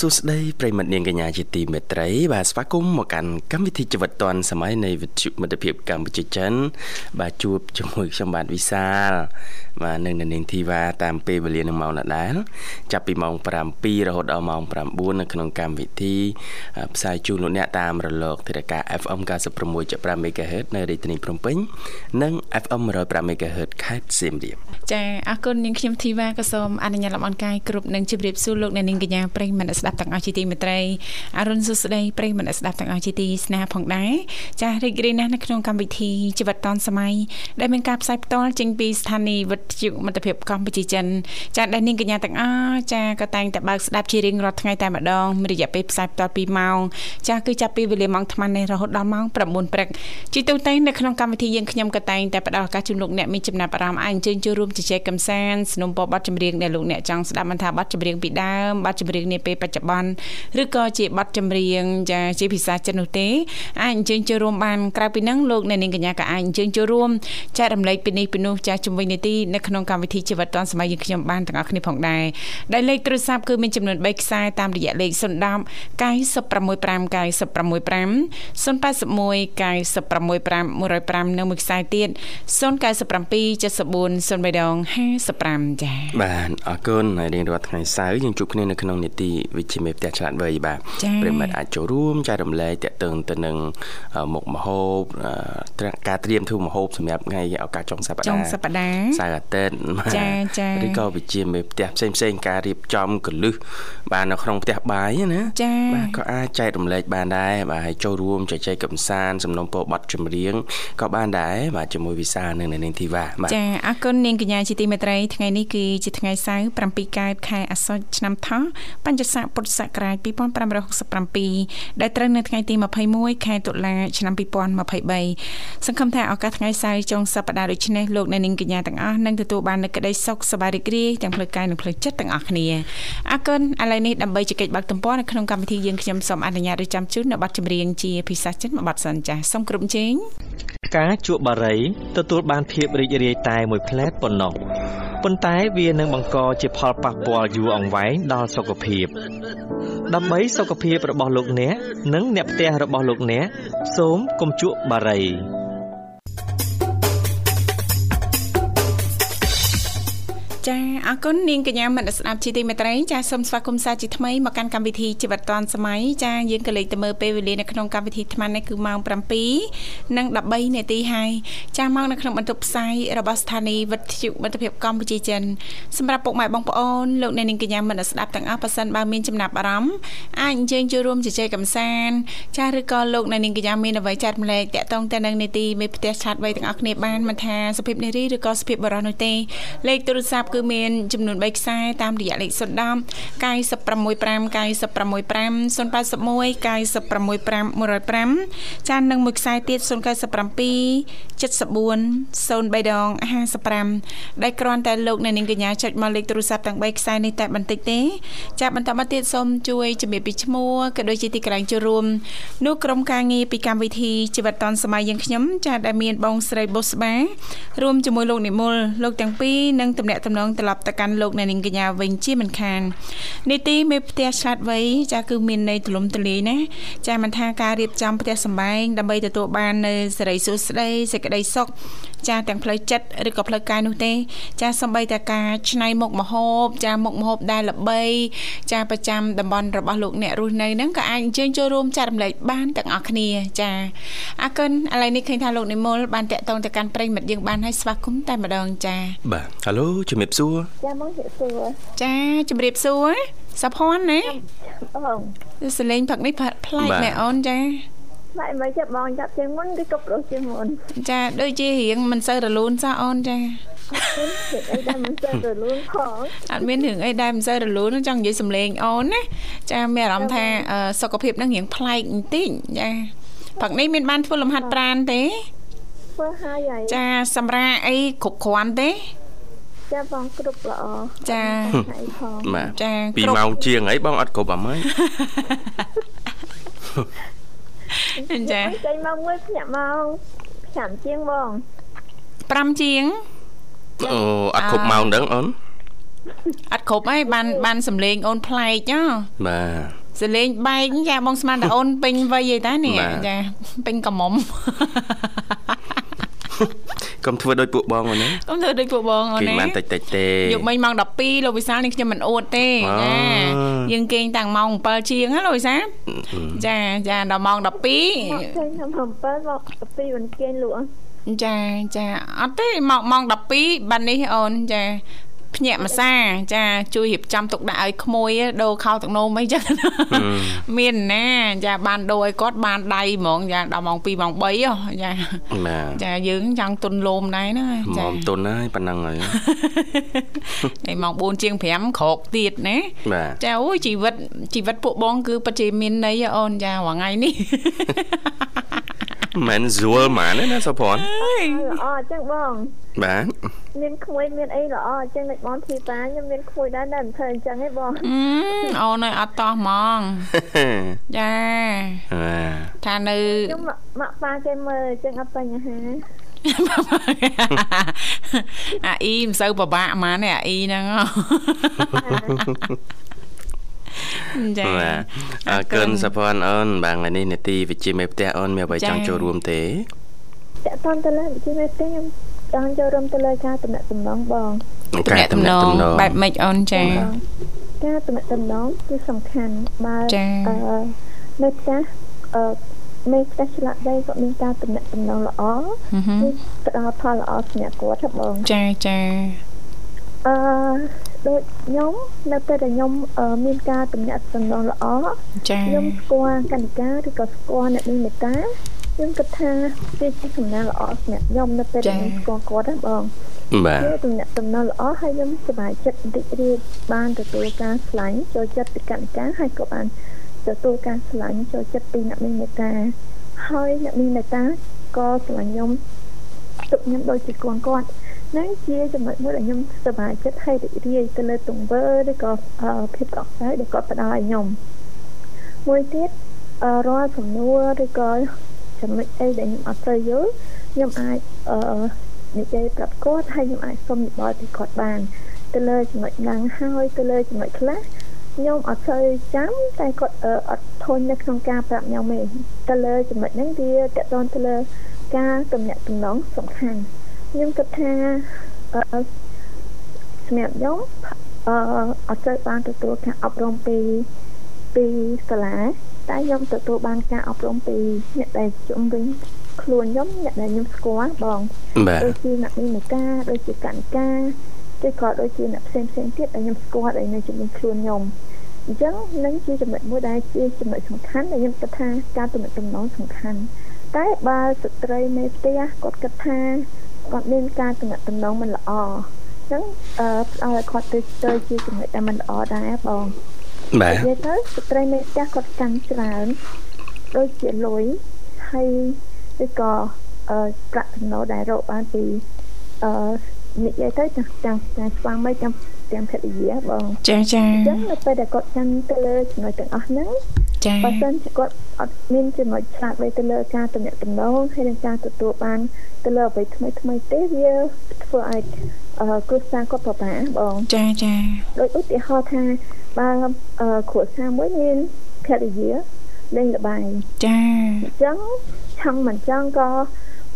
សួស្តីប្រិមិត្តនាងកញ្ញាជាទីមេត្រី បាទស្វាគមន៍មកកាន់កម្មវិធីជីវិតឌွန်សម័យនៃវិទ្យុមិត្តភាពកម្ពុជាចិន បាទជួបជាមួយខ្ញុំបាទវិសាលបាទនៅនៅនាងធីវ៉ាតាមពេលវេលានឹងម៉ោងដដែលចាប់ពីម៉ោង7រហូតដល់ម៉ោង9នៅក្នុងកម្មវិធីផ្សាយជូនលោកអ្នកតាមរលកធារកា FM 96.5 MHz នៅរាជធានីភ្នំពេញនិង FM 105 MHz ខេត្តសៀមរាបចាអរគុណនាងខ្ញុំធីវ៉ាក៏សូមអនុញ្ញាតលំអរកាយគ្រប់នឹងជម្រាបសួរលោកអ្នកនាងកញ្ញាប្រិយមិត្តស្ដាប់ទាំងអស់ជាទីមេត្រីអរុនសុស្ដីប្រិយមិត្តស្ដាប់ទាំងអស់ជាទីស្នេហ៍ផងដែរចារីករាយណាស់នៅក្នុងកម្មវិធីជីវិតឌុនសម័យដែលមានការផ្សាយផ្ទាល់ចេញពីស្ថានីយ៍វិទ្យុមិត្តភាពកម្ពុជាចិនចាដែលនាងកញ្ញាទាំងអស់ចាក៏តែងតែបើកស្ដាប់ជារៀងរាល់ថ្ងៃតែម្ដងរយៈពេលផ្សាយផ្ទាល់2ម៉ោងចាគឺចាប់ពីវេលាម៉ោង8នេះរហូតដល់ម៉ោង9ព្រឹកជាទូទៅនៅក្នុងកម្មវិធីយើងខ្ញុំក៏តែងតែផ្ដល់ឱកាសជូនលោកអ្នកមានចំណាប់អារម្មណ៍អាចអញ្ជើញចូលរួមជជែកកម្សាន្តสนុំពរប័ណ្ណចម្រៀងដែលលោកអ្នកចង់ស្ដាប់មិនថាប័ណ្ណចម្រៀងពីដើមប័ណ្ណចម្រៀងនាពេលបច្ចុប្បន្នឬក៏ជាប័ណ្ណចម្រៀងចាជាភាសាចិននោះទេអាចអញ្ជើញចូលរួមបានក្រៅពីហ្នឹងលោកអ្នកនាងកញ្ញាក៏អាចអញ្ជើញចូលរួមចែករំលែកពីនេះពីនោះចាជំវិញនីតិនៅក្នុងកម្មវិធីជីវិតឌុនសម័យយើងខ្ញុំបានទាំងអស់គ្នាផងដែរដែលលេខទូរស័ព្ទគឺមានចំនួន3ខ្សែតាមរយៈលេខ010 965 965 081 965 105និងមួយខ្សែទៀត097 74 0355ចា៎បាទអរគុណហើយរៀងរាល់ថ្ងៃសៅរ៍យើងជួបគ្នានៅក្នុងនីតិវិជ្ជាមេផ្ទះឆ្លាតវៃបាទប្រិមិត្តអាចចូលរួមចែករំលែកតកតឹងទៅនឹងមុខម្ហូបការត្រៀមធ្វើម្ហូបសម្រាប់ថ្ងៃឱកាសចុងសប្តាហ៍ចុងសប្តាហ៍សៅរ៍អាទិត្យចាចាឬក៏វិជ្ជាមេផ្ទះផ្សេងផ្សេងការរៀបចំកលឹះបាទនៅក្នុងផ្ទះបាយណាចាបាទក៏អាចចែករំលែកបានដែរបាទហើយចូលរួមចែកចែកកំសាន្តសំណុំពរប័ណ្ណចម្រៀងក៏បានដែរបាទជាមួយវិសានៅនៅនាងធីវ៉ាបាទចាអរគុណនាងកញ្ញាជាទីមេត្រីថ្ងៃនេះគឺជាថ្ងៃសៅរ៍7កើតខែអាសត់ឆ្នាំថោះបញ្ញស័កពុទ្ធសករាជ2567ដែលត្រូវនៅថ្ងៃទី21ខែតុលាឆ្នាំ2023សង្ឃឹមថាឱកាសថ្ងៃសៅរ៍ចុងសប្តាហ៍ដូចនេះលោកអ្នកនាងកញ្ញាទាំងអស់នឹងទទួលបាននូវក្តីសុខសប្បាយរីករាយទាំងផ្លូវកាយនិងផ្លូវចិត្តទាំងអស់គ្នាអរគុណឥឡូវនេះដើម្បីជែកបើកទំព័រនៅក្នុងកម្មវិធីយើងខ្ញុំសូមអនុញ្ញាតរៀបចំជូននៅប័ណ្ណចម្រៀងជាភាសាចិនមួយប័ណ្ណសិនចាសសូមគ្រប់ជេងការជក់បារី ទទួលបានភាពរីករាយតែមួយផ្លែតប៉ុណ្ណោះប៉ុន្តែវានឹងបង្កជាផលប៉ះពាល់យូរអង្វែងដល់សុខភាពដើម្បីសុខភាពរបស់លោកអ្នកនិងអ្នកផ្ទះរបស់លោកអ្នកសូមកុំជក់បារី ចាអរគុណនាងកញ្ញាមនស្ដាប់ជីទីមេត្រីចាសូមស្វាគមន៍សាជាថ្មីមកកាន់កម្មវិធីជីវិតឌွန်សម័យចាយើងក៏លេខទៅមើលពេលវេលានៅក្នុងកម្មវិធីថ្មនេះគឺម៉ោង7និង13នាទីហើយចាមកនៅក្នុងបន្ទប់ផ្សាយរបស់ស្ថានីយ៍វិទ្យុមិត្តភាពកម្ពុជាចិនសម្រាប់ពុកម៉ែបងប្អូនលោកអ្នកនាងកញ្ញាមនស្ដាប់ទាំងអស់ប៉ះសិនបើមានចំណាប់អារម្មណ៍អាចអញ្ជើញចូលរួមជជែកកម្សាន្តចាឬក៏លោកអ្នកនាងកញ្ញាមានអ្វីចាត់ម្លែកតាក់ទងទៅនឹងនីតិមេផ្ទះឆាតវ័យទាំងអស់គ្នាបានមិនថាសុភាពនារីឬក៏សុភាពបរិសុទ្ធនោះទេលេខទូរស័ព្ទគឺមានចំនួន3ខ្សែតាមរយៈលេខ010 965 965 081 965 105ចាននឹងមួយខ្សែទៀត097 74 03ដង55ដែលគ្រាន់តែលោកអ្នកនាងកញ្ញាចុចមកលេខទូរស័ព្ទទាំង3ខ្សែនេះតែបន្តិចទេចាបន្តមកទៀតសូមជួយជំរាបពីឈ្មោះក៏ដូចជាទីកន្លែងចូលរួមនោះក្រុមការងារពីកម្មវិធីជីវិតឌុនសម័យយើងខ្ញុំចាដែលមានបងស្រីបុស្បារួមជាមួយលោកនិមលលោកទាំងពីរនឹងតំណាក់តំណងត្រឡប់ទៅកាន់លោកអ្នកនាងកញ្ញាវិញជាមិនខាននីតិមេផ្ទះឆ្លាតវៃចាគឺមានន័យទូលំទូលាយណាចាមិនថាការរៀបចំផ្ទះសម្បែងដើម្បីទទួលបាននៅសេរីសុខស្ដីសេចក្តីសុខចាទាំងផ្លូវចិត្តឬក៏ផ្លូវកាយនោះទេ ចាសំបីតែការឆ្នៃមុខម្ហូប ចាមុខម្ហូបដែលល្បី ចាប្រចាំតំបន់របស់លោកអ្នករស់នៅហ្នឹងក៏អាចអញ្ជើញចូលរួមចែករំលែកបានទាំងអស់គ្នាចាអរគុណឥឡូវនេះឃើញថាលោកនិមលបានតាក់ទងទៅកាន់ប្រិយមិត្តយើងបានហើយស្វាគមន៍តែម្ដងចាបាទហៅជំរាបសួរចាមកជំរាបសួរចាជំរាបសួរសុភ័ណ្ឌណាអូសលេងផឹកនេះប្លែកមែនអូនចា ម៉ែមិនចាប់បងចាប់ជាងមុនឬក៏ប្រុសជាងមុនចាដូចជារៀងមិនសូវរលូនសោះអូនចាអីដែលមិនសូវរលូនផងអត់មានរឿងអីដែលមិនសូវរលូនចង់និយាយសំឡេងអូនណាចាមានអារម្មណ៍ថាសុខភាពនឹងរៀងប្លែកបន្តិចចាផឹកនេះមានបានធ្វើលំហាត់ប្រាណទេធ្វើហើយហើយចាសម្រាប់អីគ្រប់គ្រាន់ទេចាបងគ្រប់ល្អចាបាទចាពីម៉ោងជាងអីបងអត់គ្រប់អាម៉េច ចាចេញមកមួយភ្ញាក់មក5ជាងបង5ជាងអូអត់គ្រប់ម៉ោងដឹងអូនអត់គ្រប់ហើយបានបានសំលេងអូនប្លែកហ៎បាទសលេងបែកចាបងស្មានតែអូនពេញវ័យឯតានេះចាពេញកំមុំ កុំធ្វើដូចពួកបងអូនណាកុំធ្វើដូចពួកបងអូនណាគេបានតិចតិចទេយកមិញម៉ោង12លោកវិសាលនេះខ្ញុំមិនអួតទេចាយើងគេងតាំងម៉ោង7ជាងណាលោកវិសាលចាចាដល់ម៉ោង12គេខ្ញុំ7មក12មិនគេងលក់ចាចាអត់ទេម៉ោងម៉ោង12បាននេះអូនចា ភ្ញាក់ម្សាចាជួយរៀបចំទុកដាក់ឲ្យក្មួយដូរខោទឹកនោមអីចឹងមានណាចាបានដូរឲ្យគាត់បានដៃហ្មងចាដល់ម៉ោង2ម៉ោង3ចាចាយើងចង់ទុនលោមដែរណាចាម៉ោងទុនហើយប៉ុណ្ណឹងហើយហើយម៉ោង4ជាង5ក្រោកទៀតណាចាអូយជីវិតជីវិតពួកបងគឺពិតជាមានន័យអូនចារាល់ថ្ងៃនេះ មិនស្រួលហ្មងណាសុភ័ណ្ឌល្អអញ្ចឹងបងបាទមានក្មួយមានអីល្អអញ្ចឹងដូចបងធីតាខ្ញុំមានក្មួយដែរតែមិនធ្វើអញ្ចឹងទេបងអូនអត់តោះហ្មងចាថានៅខ្ញុំមកប៉ាគេមើលអញ្ចឹងអត់បញ្ហាអាអ៊ីមិនសូវពិបាកហ្មងអាអ៊ីហ្នឹង ចាអរគុណសុភ័ណ្ឌអូនបាទថ្ងៃនេះនេតិវិជាមេផ្ទះអូនមានអ្វីចង់ចូលរួមទេតើតន់ទៅលើវិជាមេផ្ទះខ្ញុំចង់ចូលរួមទៅលើការតំណាក់តំណងបងតំណាក់តំណងបែបម៉េចអូនចាការតំណាក់តំណងគឺសំខាន់បើអឺនៅផ្ទះអឺមេផ្ទះឆ្លាក់ដីក៏មានការតំណាក់តំណងល្អគឺផ្ដល់ផលល្អសម្រាប់គាត់ទេបងចាចាអឺ ដូចខ្ញុំនៅពេលដែលខ្ញុំមានការតំណាក់តំណងល្អចាខ្ញុំស្គាល់កណ្ឌិកាឬក៏ស្គាល់អ្នកមានមេត្តាខ្ញុំគិតថាវាជាសំណាងល្អសម្រាប់ខ្ញុំនៅពេលដែលខ្ញុំស្គាល់គាត់ហ្នឹងបងបាទវាទំនាក់ទំនងល្អហើយខ្ញុំសប្បាយចិត្តរីករាយបានទទួលការស្លាញ់ចូលចិត្តពីកណ្ឌិកាហើយក៏បានទទួលការស្លាញ់ចូលចិត្តពីអ្នកមានមេត្តាហើយអ្នកមានមេត្តាក៏ស្រឡាញ់ខ្ញុំទុកខ្ញុំដូចជាកូនគាត់ហ្នឹងជាចំណុចមួយដែលខ្ញុំសប្បាយចិត្តហើយរីករាយទៅលើទង្វើឬក៏ភាពកក់ក្ដៅដែលគាត់ផ្ដល់ឲ្យខ្ញុំមួយទៀតរាល់សំណួរឬក៏ចំណុចអីដែលខ្ញុំអត់ត្រូវយល់ខ្ញុំអាចអឺនិយាយប្រាប់គាត់ហើយខ្ញុំអាចសុំយោបល់ពីគាត់បាន ទៅលើចំណុចហ្នឹងហើយទៅលើចំណុចខ្លះខ្ញុំអត់សូវចាំតែគាត់អត់ធន់នៅក្នុងការប្រាប់ខ្ញុំទេទៅលើចំណុចហ្នឹងវាតកតទៅលើការទំនាក់ទំនងសំខាន់ ខ្ញុំគិតថាអឺសម្រាប់ខ្ញុំអឺអត់សូវបានទទួលការអប់រំពីពីសាលាតែខ្ញុំទទួលបានការអប់រំពីអ្នកដែលជំវិញខ្លួនខ្ញុំអ្នកដែលខ្ញុំស្គាល់បងដូចជាអ្នកមីនិកាដូចជាកណ្ឌកាឬក៏ដូចជាអ្នកផ្សេងផ្សេងទៀតដែលខ្ញុំស្គាល់ដែលនៅជំនាញខ្លួនខ្ញុំអញ្ចឹងនឹងជាចំណុចមួយដែលជាចំណុចសំខាន់ដែលខ្ញុំគិតថាការទំនាក់ទំនងសំខាន់តែបើស្ត្រីមេផ្ទះគាត់គិតថា គាត់មានការទំនាក់ទំនងមិនល្អអញ្ចឹងអឺផ្ដល់ឲ្យគាត់ទៅទៅជាចំណុចដែលមិនល្អដែរបងបាទនិយាយទៅស្ត្រីមេផ្ទះគាត់កាន់ច្រើនដូចជាលុយហើយឬក៏អឺប្រាក់ចំណូលដែលរកបានពីអឺនិយាយទៅទាំងទាំងទាំងស្វាមីទាំងទាំងភរិយាបងចាចាអញ្ចឹងនៅពេលដែលគាត់កាន់ទៅលើចំណុចទាំងអស់ហ្នឹង ចាបើសិនជាគាត់អត់មានចំណុចឆ្លាតវៃទៅលើការតំណាក់តំណងហើយនឹងការទទួលបានទៅលើអ្វីថ្មីថ្មីទេវាធ្វើឲ្យគ្រួសារគាត់ពិបាកបងចាចាដូចឧទាហរណ៍ថាបើគ្រួសារមួយមានភរិយាលេងល្បែងចាអញ្ចឹងឆឹងមិនចង់ក៏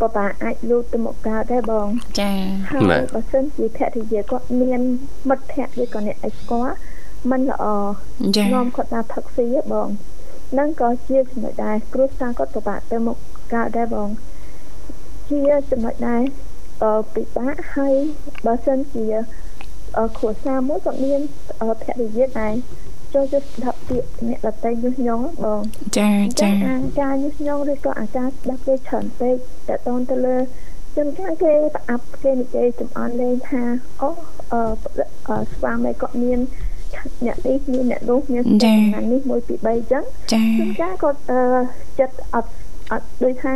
បបាអាចលូតទៅមកកើតដែរបង ចាហើយបើសិនជាភរិយាគាត់មានមិត្តភ័ក្តិឬក៏អ្នកឯស្គាល់មិនល្អនាំគាត់ថាផឹកស៊ីបង នឹងក៏ជាចំណុចដែរគ្រួសារគាត់ពិបាកទៅមុខកើតដែរបងជាចំណុចដែរអឺពិបាកហើយបើសិនជាគ្រួសារមួយក៏មានភរិយាដែរចូលទៅស្ដាប់ពាក្យអ្នកដតីញុះញង់បងចាចាអាការញុះញង់ឬក៏អាការស្ដាប់គេច្រើនពេកតតងទៅលើចឹងថាគេប្រអាប់គេនិយាយចំអន់លេងថាអូអឺស្វាមីគាត់មាន អ្នកនេះមានអ្នកនោះមានស្នេហ៍នេះ1 2 3ចឹងចាជួនកាលគាត់អឺចិត្តអត់អត់ដូចថា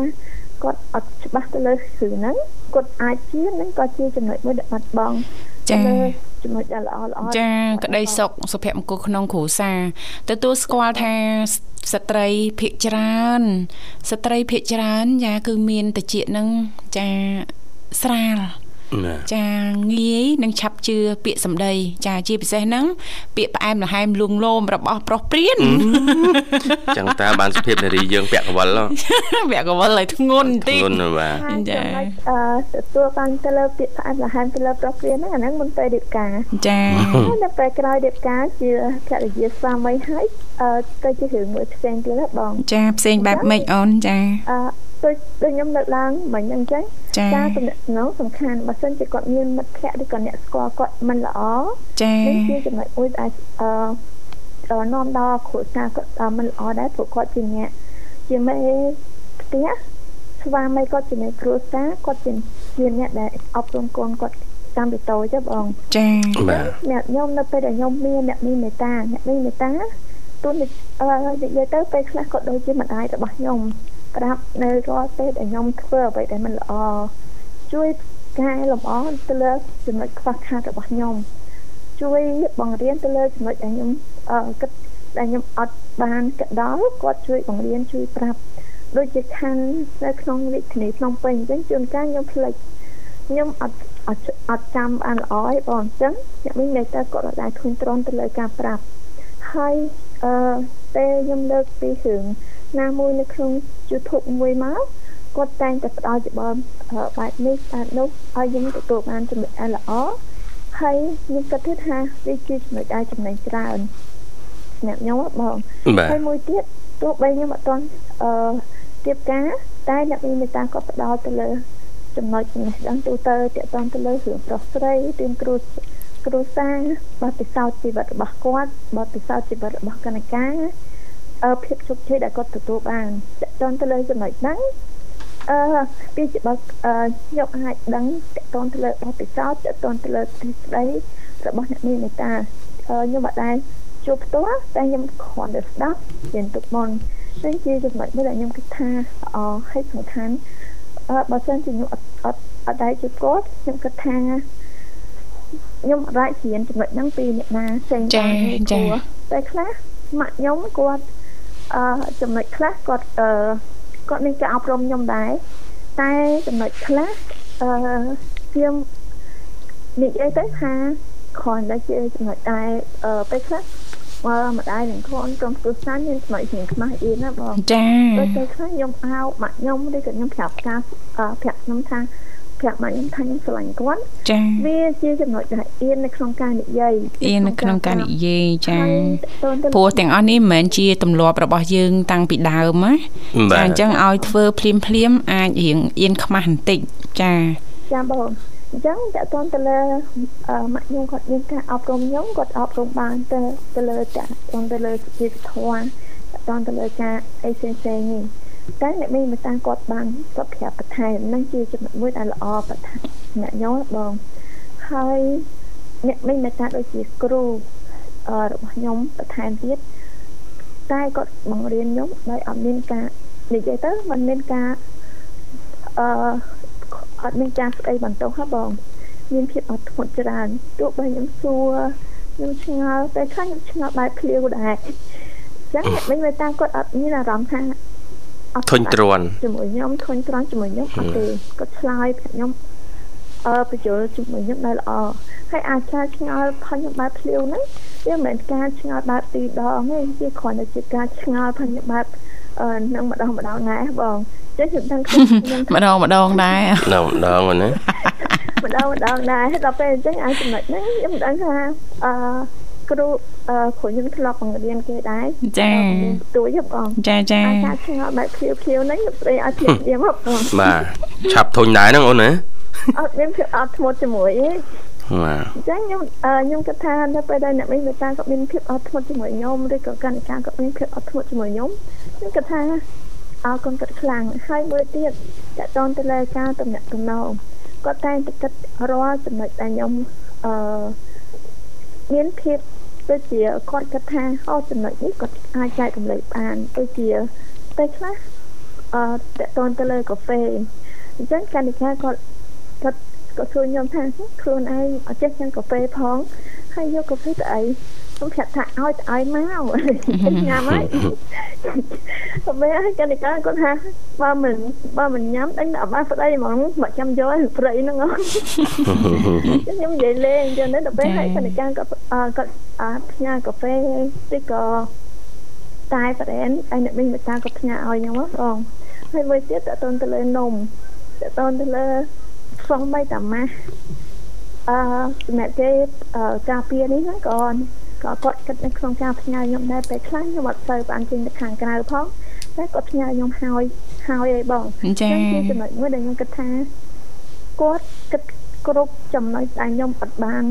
គាត់អត់ច្បាស់ទៅលើរឿងហ្នឹងគាត់អាចជានឹងក៏ជាចំណុចមួយដែលបាត់បង់ចាលើចំណុចដែលល្អល្អចាក្តីសុខសុភមង្គលក្នុងគ្រួសារទទួលស្គាល់ថាស្ត្រីភិកច្រើនស្ត្រីភិកច្រើនចាគឺមានតិចនឹងចាស្រាលណា ចាងាយនឹងឆាប់ជឿពាក្យសម្ដី ចាជាពិសេសហ្នឹងពាក្យផ្អែមល្ហែមលួងលោមរបស់ប្រុសព្រានចឹងតើបានសុភាពនារីយើងពាក់កវលហ៎វគ្គកវលឲ្យធ្ងន់បន្តិចធ្ងន់ណាស់បាទហើយចាចំណុចអឺទទួលបានទៅលើពាក្យផ្អែមល្ហែមទៅលើប្រុសព្រានហ្នឹងអាហ្នឹងមុនពេលរៀបការចាហើយនៅពេលក្រោយរៀបការជាភរិយាស្វាមីហើយអឺទៅជារឿងមួយផ្សេងទៀតណាបងចាផ្សេងបែបម៉េចអូនចាអឺ ដូចដូចខ្ញុំលើកឡើងមិញហ្នឹងអញ្ចឹងចាការទំនាក់ទំនងសំខាន់បើសិនជាគាត់មានមិត្តភ័ក្តិឬក៏អ្នកស្គាល់គាត់មិនល្អចានេះជាចំណុចមួយដែលអឺអឺនាំដល់គ្រួសារគាត់អឺមិនល្អដែរព្រោះគាត់ជាអ្នកជាមេផ្ទះស្វាមីគាត់ជាមេគ្រួសារគាត់ជាជាអ្នកដែលអប់រំកូនគាត់តាមពីតូចទេបងចាបាទអ្នកខ្ញុំនៅពេលដែលខ្ញុំមានអ្នកមានមេត្តាអ្នកមានមេត្តាទូនអឺនិយាយទៅពេលខ្លះក៏ដូចជាម្ដាយរបស់ខ្ញុំ ប្រាប់នៅរាល់ពេលដែលខ្ញុំធ្វើអ្វីដែលមិនល្អជួយកែលម្អទៅលើចំណុចខ្វះខាតរបស់ខ្ញុំជួយបង្រៀនទៅលើចំណុចដែលខ្ញុំអឺគិតដែលខ្ញុំអត់បានក៏ដល់គាត់ជួយបង្រៀនជួយប្រាប់ដូចជាខណ្ឌនៅក្នុងរាជធានីភ្នំពេញអញ្ចឹងជួនកាលខ្ញុំភ្លេចខ្ញុំអត់អត់អត់ចាំបានល្អឯងបងអញ្ចឹងអ្នកមានមេត្តាគាត់រដែរធុញទ្រាន់ទៅលើការប្រាប់ហើយអឺពេលខ្ញុំលើកពីរឿង ណាមួយនៅក្នុង YouTube មួយមកគាត់តែងតែផ្ដល់ច្បងបែបនេះបែបនោះឲ្យខ្ញុំទទួលបានចំណុចដែលល្អហើយខ្ញុំគិតថាវាជាចំណុចដែលចំណេញច្រើនសម្រាប់ខ្ញុំហ៎បងបាទហើយមួយទៀតទោះបីខ្ញុំអត់ទាន់អឺទៀបការតែអ្នកមានមេត្តាក៏ផ្ដោតទៅលើចំណុចចំណេះដឹងទូទៅទាក់ទងទៅលើរឿងប្រុសស្រីទៀមគ្រូគ្រូសាបទពិសោធន៍ជីវិតរបស់គាត់បទពិសោធន៍ជីវិតរបស់កណការអឺ ភាពជោគជ័យដែលគាត់ទទួលបានទាក់ទងទៅលើចំណុចហ្នឹងអឺពីជាបើអឺខ្ញុំអាចដឹងទាក់ទងទៅលើបទពិសោធន៍ទាក់ទងទៅលើទិសស្ដី របស់អ្នកមានមេត្តាអឺខ្ញុំអត់ដែរជួបផ្ទាល់តែខ្ញុំគ្រាន់តែស្ដាប់រៀនទុកមុននេះជាចំណុចមួយដែលខ្ញុំគិតថាល្អហើយសំខាន់អឺបើសិនជាខ្ញុំអត់អត់អត់ដែរជួបគាត់ខ្ញុំគិតថាខ្ញុំអាចរៀនចំណុចហ្នឹងពីអ្នកណាផ្សេងបានព្រោះតែខ្លះម៉ាក់ខ្ញុំគាត់ អឺចំណុចខ្លះគាត់អឺគាត់មានការអប់រំខ្ញុំដែរតែចំណុចខ្លះអឺខ្ញុំនិយាយទៅថាគ្រាន់តែជាចំណុចដែរអឺពេលខ្លះបើម្ដាយនឹងខ្លួនក្រុមគ្រួសារមានចំណុចជាងខ្មាស់អៀនណាបងចាដូចទៅខ្លះខ្ញុំអោបម៉ាក់ខ្ញុំឬក៏ខ្ញុំប្រាប់ការអឺប្រាប់ខ្ញុំថា ប្រាប់ម៉ាក់ខ្ញុំថាខ្ញុំស្រឡាញ់គាត់ចាវាជាចំណុចដែលអៀននៅក្នុងការនិយាយអៀននៅក្នុងការនិយាយចាហើយតើតើព្រោះទាំងអស់នេះមិនមែនជាទម្លាប់របស់យើង តាំងពីដើមណាបាចាទអញ្ចឹងឲ្យធ្វើភ្លាមភ្លាមៗអាចរៀងអៀនខ្មាស់បន្តិចចាចាបងអញ្ចឹងតើតើទៅលើអឺម៉ាក់ខ្ញុំគាត់មានការអប់រំខ្ញុំគាត់អប់រំបានទៅទៅលើតើតើទៅលើសុជីវធម៌តើទៅលើការអីផ្សេងផ្សេងនេះ តែអ្នកមានមេត្តាគាត់បានគាត់ប្រាប់បន្ថែមនឹងជាចំណុចមួយដែលល្អបន្ថែមអ្នកខ្ញុំបងហើយអ្នកមានមេត្តាដូចជាគ្រូអឺរបស់ខ្ញុំបន្ថែមទៀតតែគាត់បង្រៀនខ្ញុំដោយអត់មានការនិយាយទៅมันមានការអឺអត់មានការស្ដីបន្ទោសហ៎បងមានភាពអត់ធ្មត់ច្រើនទោះបីខ្ញុំសួរខ្ញុំឆ្ងល់តែខ្លះខ្ញុំឆ្ងល់បែបភ្លាវដែរអញ្ចឹងអ្នកវិញមើលតាមគាត់អត់មានអារម្មណ៍ថាអត់ ធុញទ្រាន់ជាមួយខ្ញុំធុញទ្រាន់ជាមួយខ្ញុំអត់ទេគាត់ឆ្លើយប្រាប់ខ្ញុំអឺបញ្យល់ជាមួយខ្ញុំដែលល្អហើយអាចការឆ្ងល់ផុសខ្ញុំបែបភ្លាវហ្នឹងវាមិនមែនការឆ្ងល់បែបពីរដងទេវាគ្រាន់តែជាការឆ្ងល់ផុសខ្ញុំបែបអឺនឹងម្ដងម្ដងដែរបងចឹងខ្ញុំដឹងខ្ញុំខ្ញុំម្ដងម្ដងដែរនៅម្ដងហ្នឹងណាម្ដងម្ដងដែរដល់ពេលអញ្ចឹងអាចចំណុចហ្នឹងខ្ញុំមិនដឹងថាអឺ គ្រូអឺគ្រូខ្ញុំធ្លាប់បង្រៀនគេដែរចាបង្រៀនទួយហ៎បងចាចាអាចថាឆ្ងល់បែបភ្លាវភ្លាវហ្នឹងខ្ញុំស្ដីឲ្យភ្លាវភ្លាវហ៎បងបាទឆាប់ធុញដែរហ្នឹងអូនណាអត់មានភាពអត់ធ្មត់ជាមួយទេបាទអញ្ចឹងខ្ញុំខ្ញុំគិតថានៅពេលដែលអ្នកមីងមេតាគាត់មានភាពអត់ធ្មត់ជាមួយខ្ញុំឬក៏កណ្ឌិកាគាត់មានភាពអត់ធ្មត់ជាមួយខ្ញុំខ្ញុំគិតថាអរគុណគាត់ខ្លាំងហើយមួយទៀតតកតនទៅលើការតំណាក់តំណងគាត់តែងតែគិតរាល់ចំណុចដែលខ្ញុំអឺ មានភាពដូចជាគាត់គិតថាអូចំណុចនេះគាត់អាចចែករំលែកបានដូចជាពេលខ្លះអឺតកតនទៅលើកាហ្វេអញ្ចឹងកណ្ឌិកាគាត់គាត់ក៏សួរខ្ញុំថាខ្លួនឯងអត់ចេះញ៉ាំកាហ្វេផងហើយយកកាហ្វេទៅអី ខ្ញុំប្រាប់ថាឲ្យទៅឲ្យមកញ៉ាំហើយតែពេលហើយកណ្ឌិកាគាត់ថាបើមិនបើមិនញ៉ាំដេញដល់បាស្ដីហ្មងមកចាំយកឲ្យព្រៃហ្នឹងខ្ញុំនិយាយលេងចឹងទៅដល់ពេលហើយកណ្ឌិកាគាត់គាត់ផ្ញើកាហ្វេឬក៏តែប្រែនឯអ្នកមីងមេតាគាត់ផ្ញើឲ្យខ្ញុំបងហើយមួយទៀតតទៅទៅលើនំតទៅទៅលើសងបីតាម៉ាស់អឺសម្រាប់គេការពារនេះហ្នឹង ក៏ក៏គាត់គិតនៅក្នុងការផ្ញើខ្ញុំដែរពេលខ្លះខ្ញុំអត់សូវបានចេញទៅខាងក្រៅផងតែគាត់ផ្ញើខ្ញុំហើយហើយអីបងចា៎ជាចំណុចមួយដែលខ្ញុំគិតថាគាត់គិតគ្រប់ចំណុចដែលខ្ញុំអត់បាន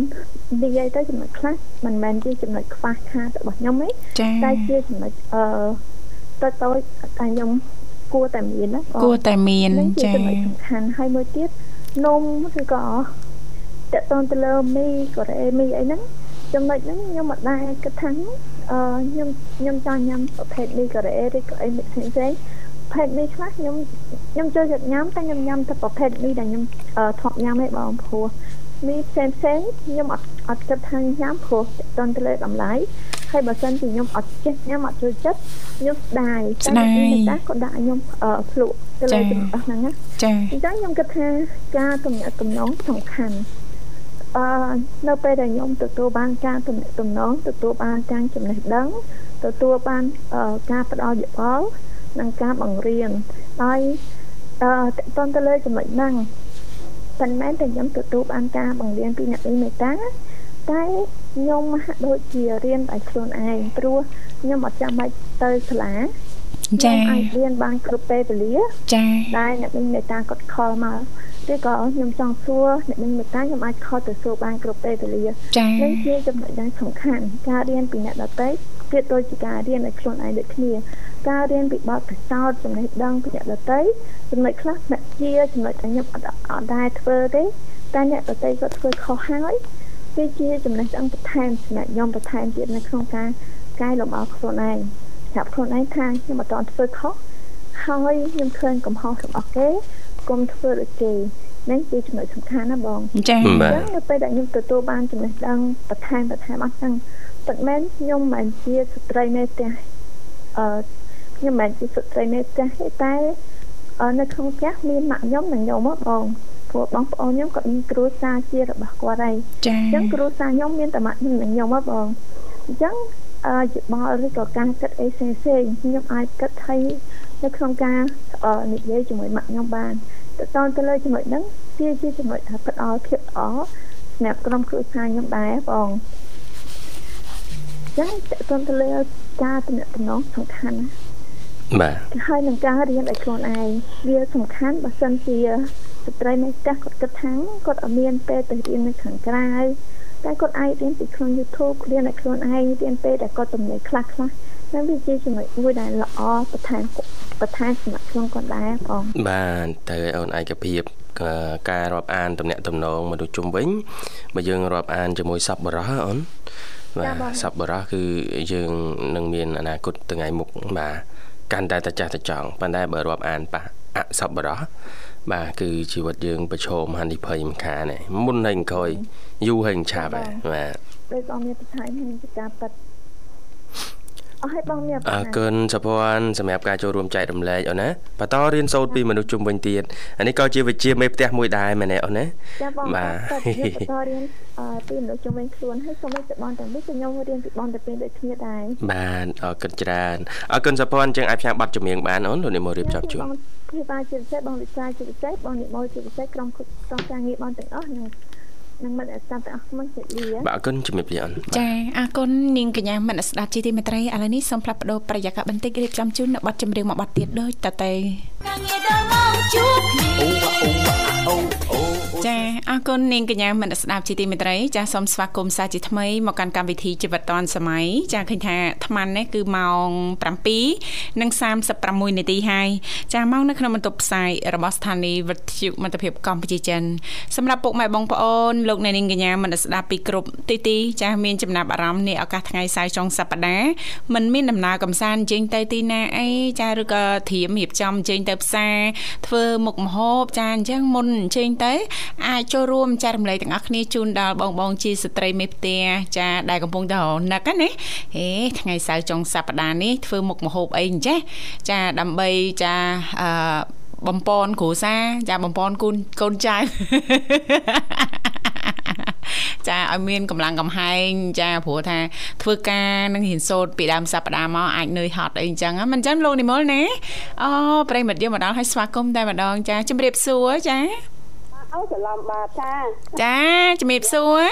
និយាយទៅចំណុចខ្លះមិនមែនជាចំណុចខ្វះខាតរបស់ខ្ញុំទេតែជាចំណុចអឺតូចតូចតែខ្ញុំគួរតែមានណាគួរតែមានចា៎សំខាន់ហើយមួយទៀតនំឬក៏តកតងទៅលើមីកូរ៉េមីអីហ្នឹង ចំណុចហ្នឹងខ្ញុំមិនដែរគិតថាអឺខ្ញុំខ្ញុំចង់ញ៉ាំប្រភេទមីកូរ៉េឬក៏អីផ្សេងផ្សេងប្រភេទមីខ្លះខ្ញុំខ្ញុំចូលចិត្តញ៉ាំតែខ្ញុំញ៉ាំតែប្រភេទមីដែលខ្ញុំធ្លាប់ញ៉ាំឯងបងព្រោះមីផ្សេងផ្សេងខ្ញុំអត់អត់គិតថាញ៉ាំព្រោះតន់ទៅលើតម្លៃហើយបើសិនជាខ្ញុំអត់ចេះញ៉ាំអត់ចូលចិត្តខ្ញុំស្ដាយស្ដាយតែក៏ដាក់ខ្ញុំភ្លក់ទៅលើចំណុចហ្នឹងណាចា៎អញ្ចឹងខ្ញុំគិតថាការទំនាក់ទំនងសំខាន់ អឺនៅពេលដែលខ្ញុំទទួលបានការទំនាក់ទំនងទទួលបានការចំណេះដឹងទទួលបានការផ្ដល់យោបល់និងការបង្រៀនហើយអឺតកតទៅលើចំណុចហ្នឹងប៉ុន្តែតែខ្ញុំទទួលបានការបង្រៀនពីអ្នកមេតាតែខ្ញុំហាក់ដូចជារៀនដោយខ្លួនឯងព្រោះខ្ញុំអត់ចាំបាច់ទៅសាលាចា៎អាចរៀនបានគ្រប់ពេលវេលាចា៎ដែលអ្នកមីងមេតាគាត់ខលមក ឬក៏ខ្ញុំចង់សួរអ្នកមីងមេតាខ្ញុំអាចខលទៅសួរបានគ្រប់ពេលវេលាចា៎នេះជាចំណុចដែលសំខាន់ការរៀនពីអ្នកដទៃគឺដូចជាការរៀនឲ្យខ្លួនឯងដូចគ្នាការរៀនពីបទពិសោធន៍ចំណេះដឹងពីអ្នកដទៃចំណុចខ្លះអ្នកជាចំណុចដែលខ្ញុំអត់អត់ដែរធ្វើទេតែអ្នកដទៃគាត់ធ្វើខុសហើយវាជាចំណេះដឹងបន្ថែមសម្រាប់ខ្ញុំបន្ថែមទៀតនៅក្នុងការកែលម្អខ្លួនឯងប្រាប់ខ្លួនឯងថាខ្ញុំអត់តន់ធ្វើខុសហើយខ្ញុំឃើញកំហុសរបស់គេ កុំធ្វើដូចគេនេះជាចំណុចសំខាន់ណាបងចា៎អញ្ចឹងនៅពេលដែលខ្ញុំទទួលបានចំណេះដឹងបន្ថែមបន្ថែមអស់ហ្នឹងពិតមែនខ្ញុំមិនជាស្ត្រីនៅផ្ទះអឺខ្ញុំមិនជាស្ត្រីនៅផ្ទះទេតែនៅក្នុងផ្ទះមានម៉ាក់ខ្ញុំនិងខ្ញុំបងព្រោះបងប្អូនខ្ញុំក៏មានគ្រួសារជារបស់គាត់ហើយចា៎អញ្ចឹងគ្រួសារខ្ញុំមានតែម៉ាក់ខ្ញុំនិងខ្ញុំហ៎បងអញ្ចឹងអឺយោបល់ឬក៏ការគិតអីផ្សេងផ្សេងខ្ញុំអាចគិតឲ្យ នៅក្នុងការនិយាយជាមួយម៉ាក់ខ្ញុំបានទៅតទៅលើចំណុចហ្នឹងវាជាចំណុចថាផ្ដល់ភាពល្អសម្រាប់ក្រុមគ្រួសារខ្ញុំដែរបងចឹងទៅទៅលើការតំណតំណងសំខាន់ណាបាទហើយនឹងការរៀនឲ្យខ្លួនឯងវាសំខាន់បើសិនជាស្ត្រីនៅផ្ទះគាត់គិតថាគាត់អត់មានពេលទៅរៀននៅខាងក្រៅតែគាត់អាចរៀនពីក្នុង YouTube រៀនឲ្យខ្លួនឯងរៀនពេលដែលគាត់ទំនេរខ្លះខ្លះ នឹងវាជាចំណុចមួយដែលល្អបន្ថែមបន្ថែមសម្រាប់ខ្ញុំគាត់ដែរបងបាទទៅអូនឯកភាពការរាប់អានតំណាក់តំណងមនុស្សជុំវិញបើយើងរាប់អានជាមួយសពបរោះអូនបាទសពបរោះគឺយើងនឹងមានអនាគតថ្ងៃមុខបាទកាន់តែតចាស់តចង់ប៉ុន្តែបើរាប់អានប៉ះអសពបរោះបាទគឺជីវិតយើងប្រឈមហានិភ័យមិនខានទេមុនហើយក្រោយយូរហើយឆាប់ហើយបាទដោយអមមានបន្ថែមនឹងការប៉ັດ អស់ហើយបងមានអរគុណសុភ័ណ្ឌសម្រាប់ការចូលរួមចែករំលែកអូនណាបន្តរៀនសូត្រពីមនុស្សជុំវិញទៀតអានេះក៏ជាវិជ្ជាមេផ្ទះមួយដែរមែនទេអូនណាចាបងបាទបន្តរៀនពីមនុស្សជុំវិញខ្លួនហើយសូមឲ្យបងទាំងនេះខ្ញុំរៀនពីបងទៅពេលដូចគ្នាដែរបាទអរគុណច្រើនអរគុណសុភ័ណ្ឌចឹងអាចផ្សាយប័ណ្ណចម្រៀងបានអូនលោកនេះមករៀបចំជូនបងពីបាទជាពិសេសបងវិសាជាពិសេសបងនិមលជាពិសេសក្រុមក្រុមការងារបងទាំងអស់នឹង នឹងមិត្តស្ដាប់ទាំងអស់មកជម្រាបលាបាទអរគុណជំរាបលាអូនចាអរគុណនាងកញ្ញាមិត្តស្ដាប់ជាទីមេត្រីឥឡូវនេះសូមផ្លាប់បដោប្រយាករបន្តិចរៀបចំជូននៅប័ណ្ណចម្រៀងមួយប័ណ្ណទៀតដូចតទៅ ការងារដល់មកជួបគ្នាអូអូអូអូចាអរគុណនាងកញ្ញាមនស្ដាប់ជីទីមេត្រីចាសូមស្វាគមន៍សាជាថ្មីមកកាន់កម្មវិធីជីវិតឌွန်សម័យចាឃើញថាអាត្មានេះគឺម៉ោង7:36នាទីហើយចាម៉ោងនៅក្នុងបន្ទប់ផ្សាយរបស់ស្ថានីយ៍វិទ្យុមិត្តភាពកម្ពុជាចិនសម្រាប់ពុកម៉ែបងប្អូនលោកអ្នកនាងកញ្ញាមនស្ដាប់ពីគ្រប់ទីទីចាមានចំណាប់អារម្មណ៍នាឱកាសថ្ងៃសៅរ៍ចុងសប្ដាហ៍មិនមានដំណើរកំសាន្តចេញទៅទីណាអីចាឬក៏ធៀមរៀបចំចេញទៅផ្សារធ្វើមុខម្ហូបចាអញ្ចឹងមុនអញ្ជើញទៅ អាចចូលរួមចែករំលែកទាំងអស់គ្នាជូនដល់បងបងជាស្ត្រីមេផ្ទះចាដែលកំពុងតែរនឹកណាហេថ្ងៃសៅរ៍ចុងសប្តាហ៍នេះធ្វើមុខម្ហូបអីអញ្ចេះចាដើម្បីចាអឺបំពន់គ្រូសាចាបំពន់កូនកូនចៅ ចាឲ្យមានកម្លាំងកំហែងចាព្រោះថាធ្វើការនឹងរៀនសូត្រពីដើមសប្តាហ៍មកអាចនឿយហត់អីអញ្ចឹងមិនអញ្ចឹងលោកនិមលណាអូប្រិមិត្តយើងមកដល់ឲ្យស្វាគមន៍តែម្ដងចាជំរាបសួរចាអូច្រឡំបាទចាចាជំរាបសួរ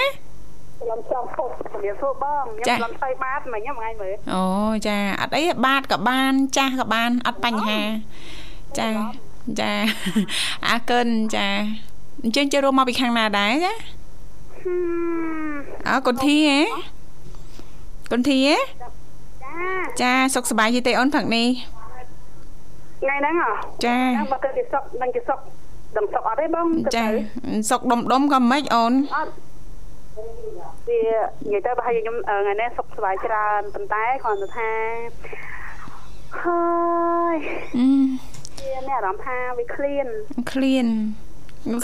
ច្រឡំចំពុកជំរាបសួរបងខ្ញុំច្រឡំស្អីបាទមិញហ្នឹងថ្ងៃមើលអូចាអត់អីបាទក៏បាន ចាស់ក៏បានអត់បញ្ហាចាចាអរគុណចាអញ្ចឹងចូលរួមមកពីខាងណាដែរចា អើកុនធីហ៎កុនធីហ៎ចាចាសុខសប្បាយយីទេអូនផឹកនេះថ្ងៃហ្នឹងហ៎ចាបើគឺសុខនឹងគេសុខដុំសុកអត់ទេបងចាសុកដុំដុំក៏មិនអូនអត់វានិយាយទៅបើឲ្យខ្ញុំថ្ងៃនេះសុខសប្បាយច្រើនប៉ុន្តែគ្រាន់តែថាហើយវាមានអារម្មណ៍ថាវាឃ្លានឃ្លាន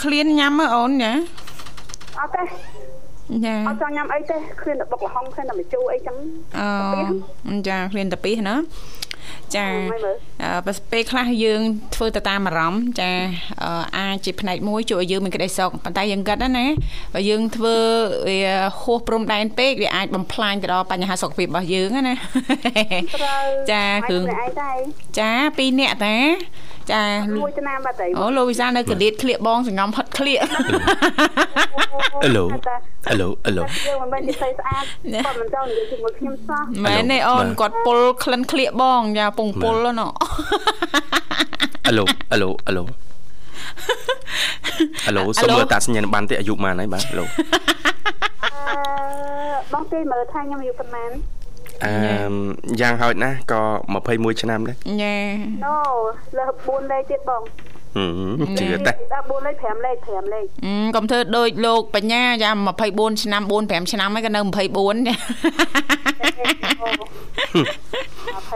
ឃ្លានញ៉ាំមើលអូនចា អត់ទេចាអត់ចង់ញ៉ាំអីទេឃ្លានតែបុកល្ហុងឃ្លានតែម្ជូរអីចឹងអូចាឃ្លានតែពីណាចាពេលខ្លះយើង ធ្វើទៅតាមអារម្មណ៍ចាអាចជាផ្នែកមួយជួយឲ្យយើងមានក្តីសុខប៉ុន្តែយើងគិតណាបើយើងធ្វើវាហួសព្រំដែនពេកវាអាចបំផ្លាញទៅដល់បញ្ហាសុខភាពរបស់យើងណាចាគ្រឿងចាពីរនាក់តា ចាមួយឆ្នាំបាត់ទៅអូលោកវិសានៅកលៀតក្លៀកបងសងំផិតក្លៀកអេឡូអេឡូអេឡូយើងមិនមែននិយាយស្អាតគាត់មិនចង់និយាយជាមួយខ្ញុំសោះមែនទេអូនគាត់ពុលក្លិនក្លៀកបងយ៉ាពងពុលណោះអេឡូអេឡូអេឡូអេឡូសុំមើលតាសញ្ញាណប័ណ្ណទេអាយុប៉ុន្មានហើយបាទឡូបងទេមើលថាខ្ញុំអាយុប៉ុន្មាន អឺយ៉ាងហោចណាស់ក៏21ឆ្នាំដែរញ៉ាណូលើ4លេខទៀតបងជឿតែ4លេខ5លេខ5លេខកុំធ្វើដូចលោកបញ្ញាយ៉ា24ឆ្នាំ4 5ឆ្នាំហើយក៏នៅ24ចា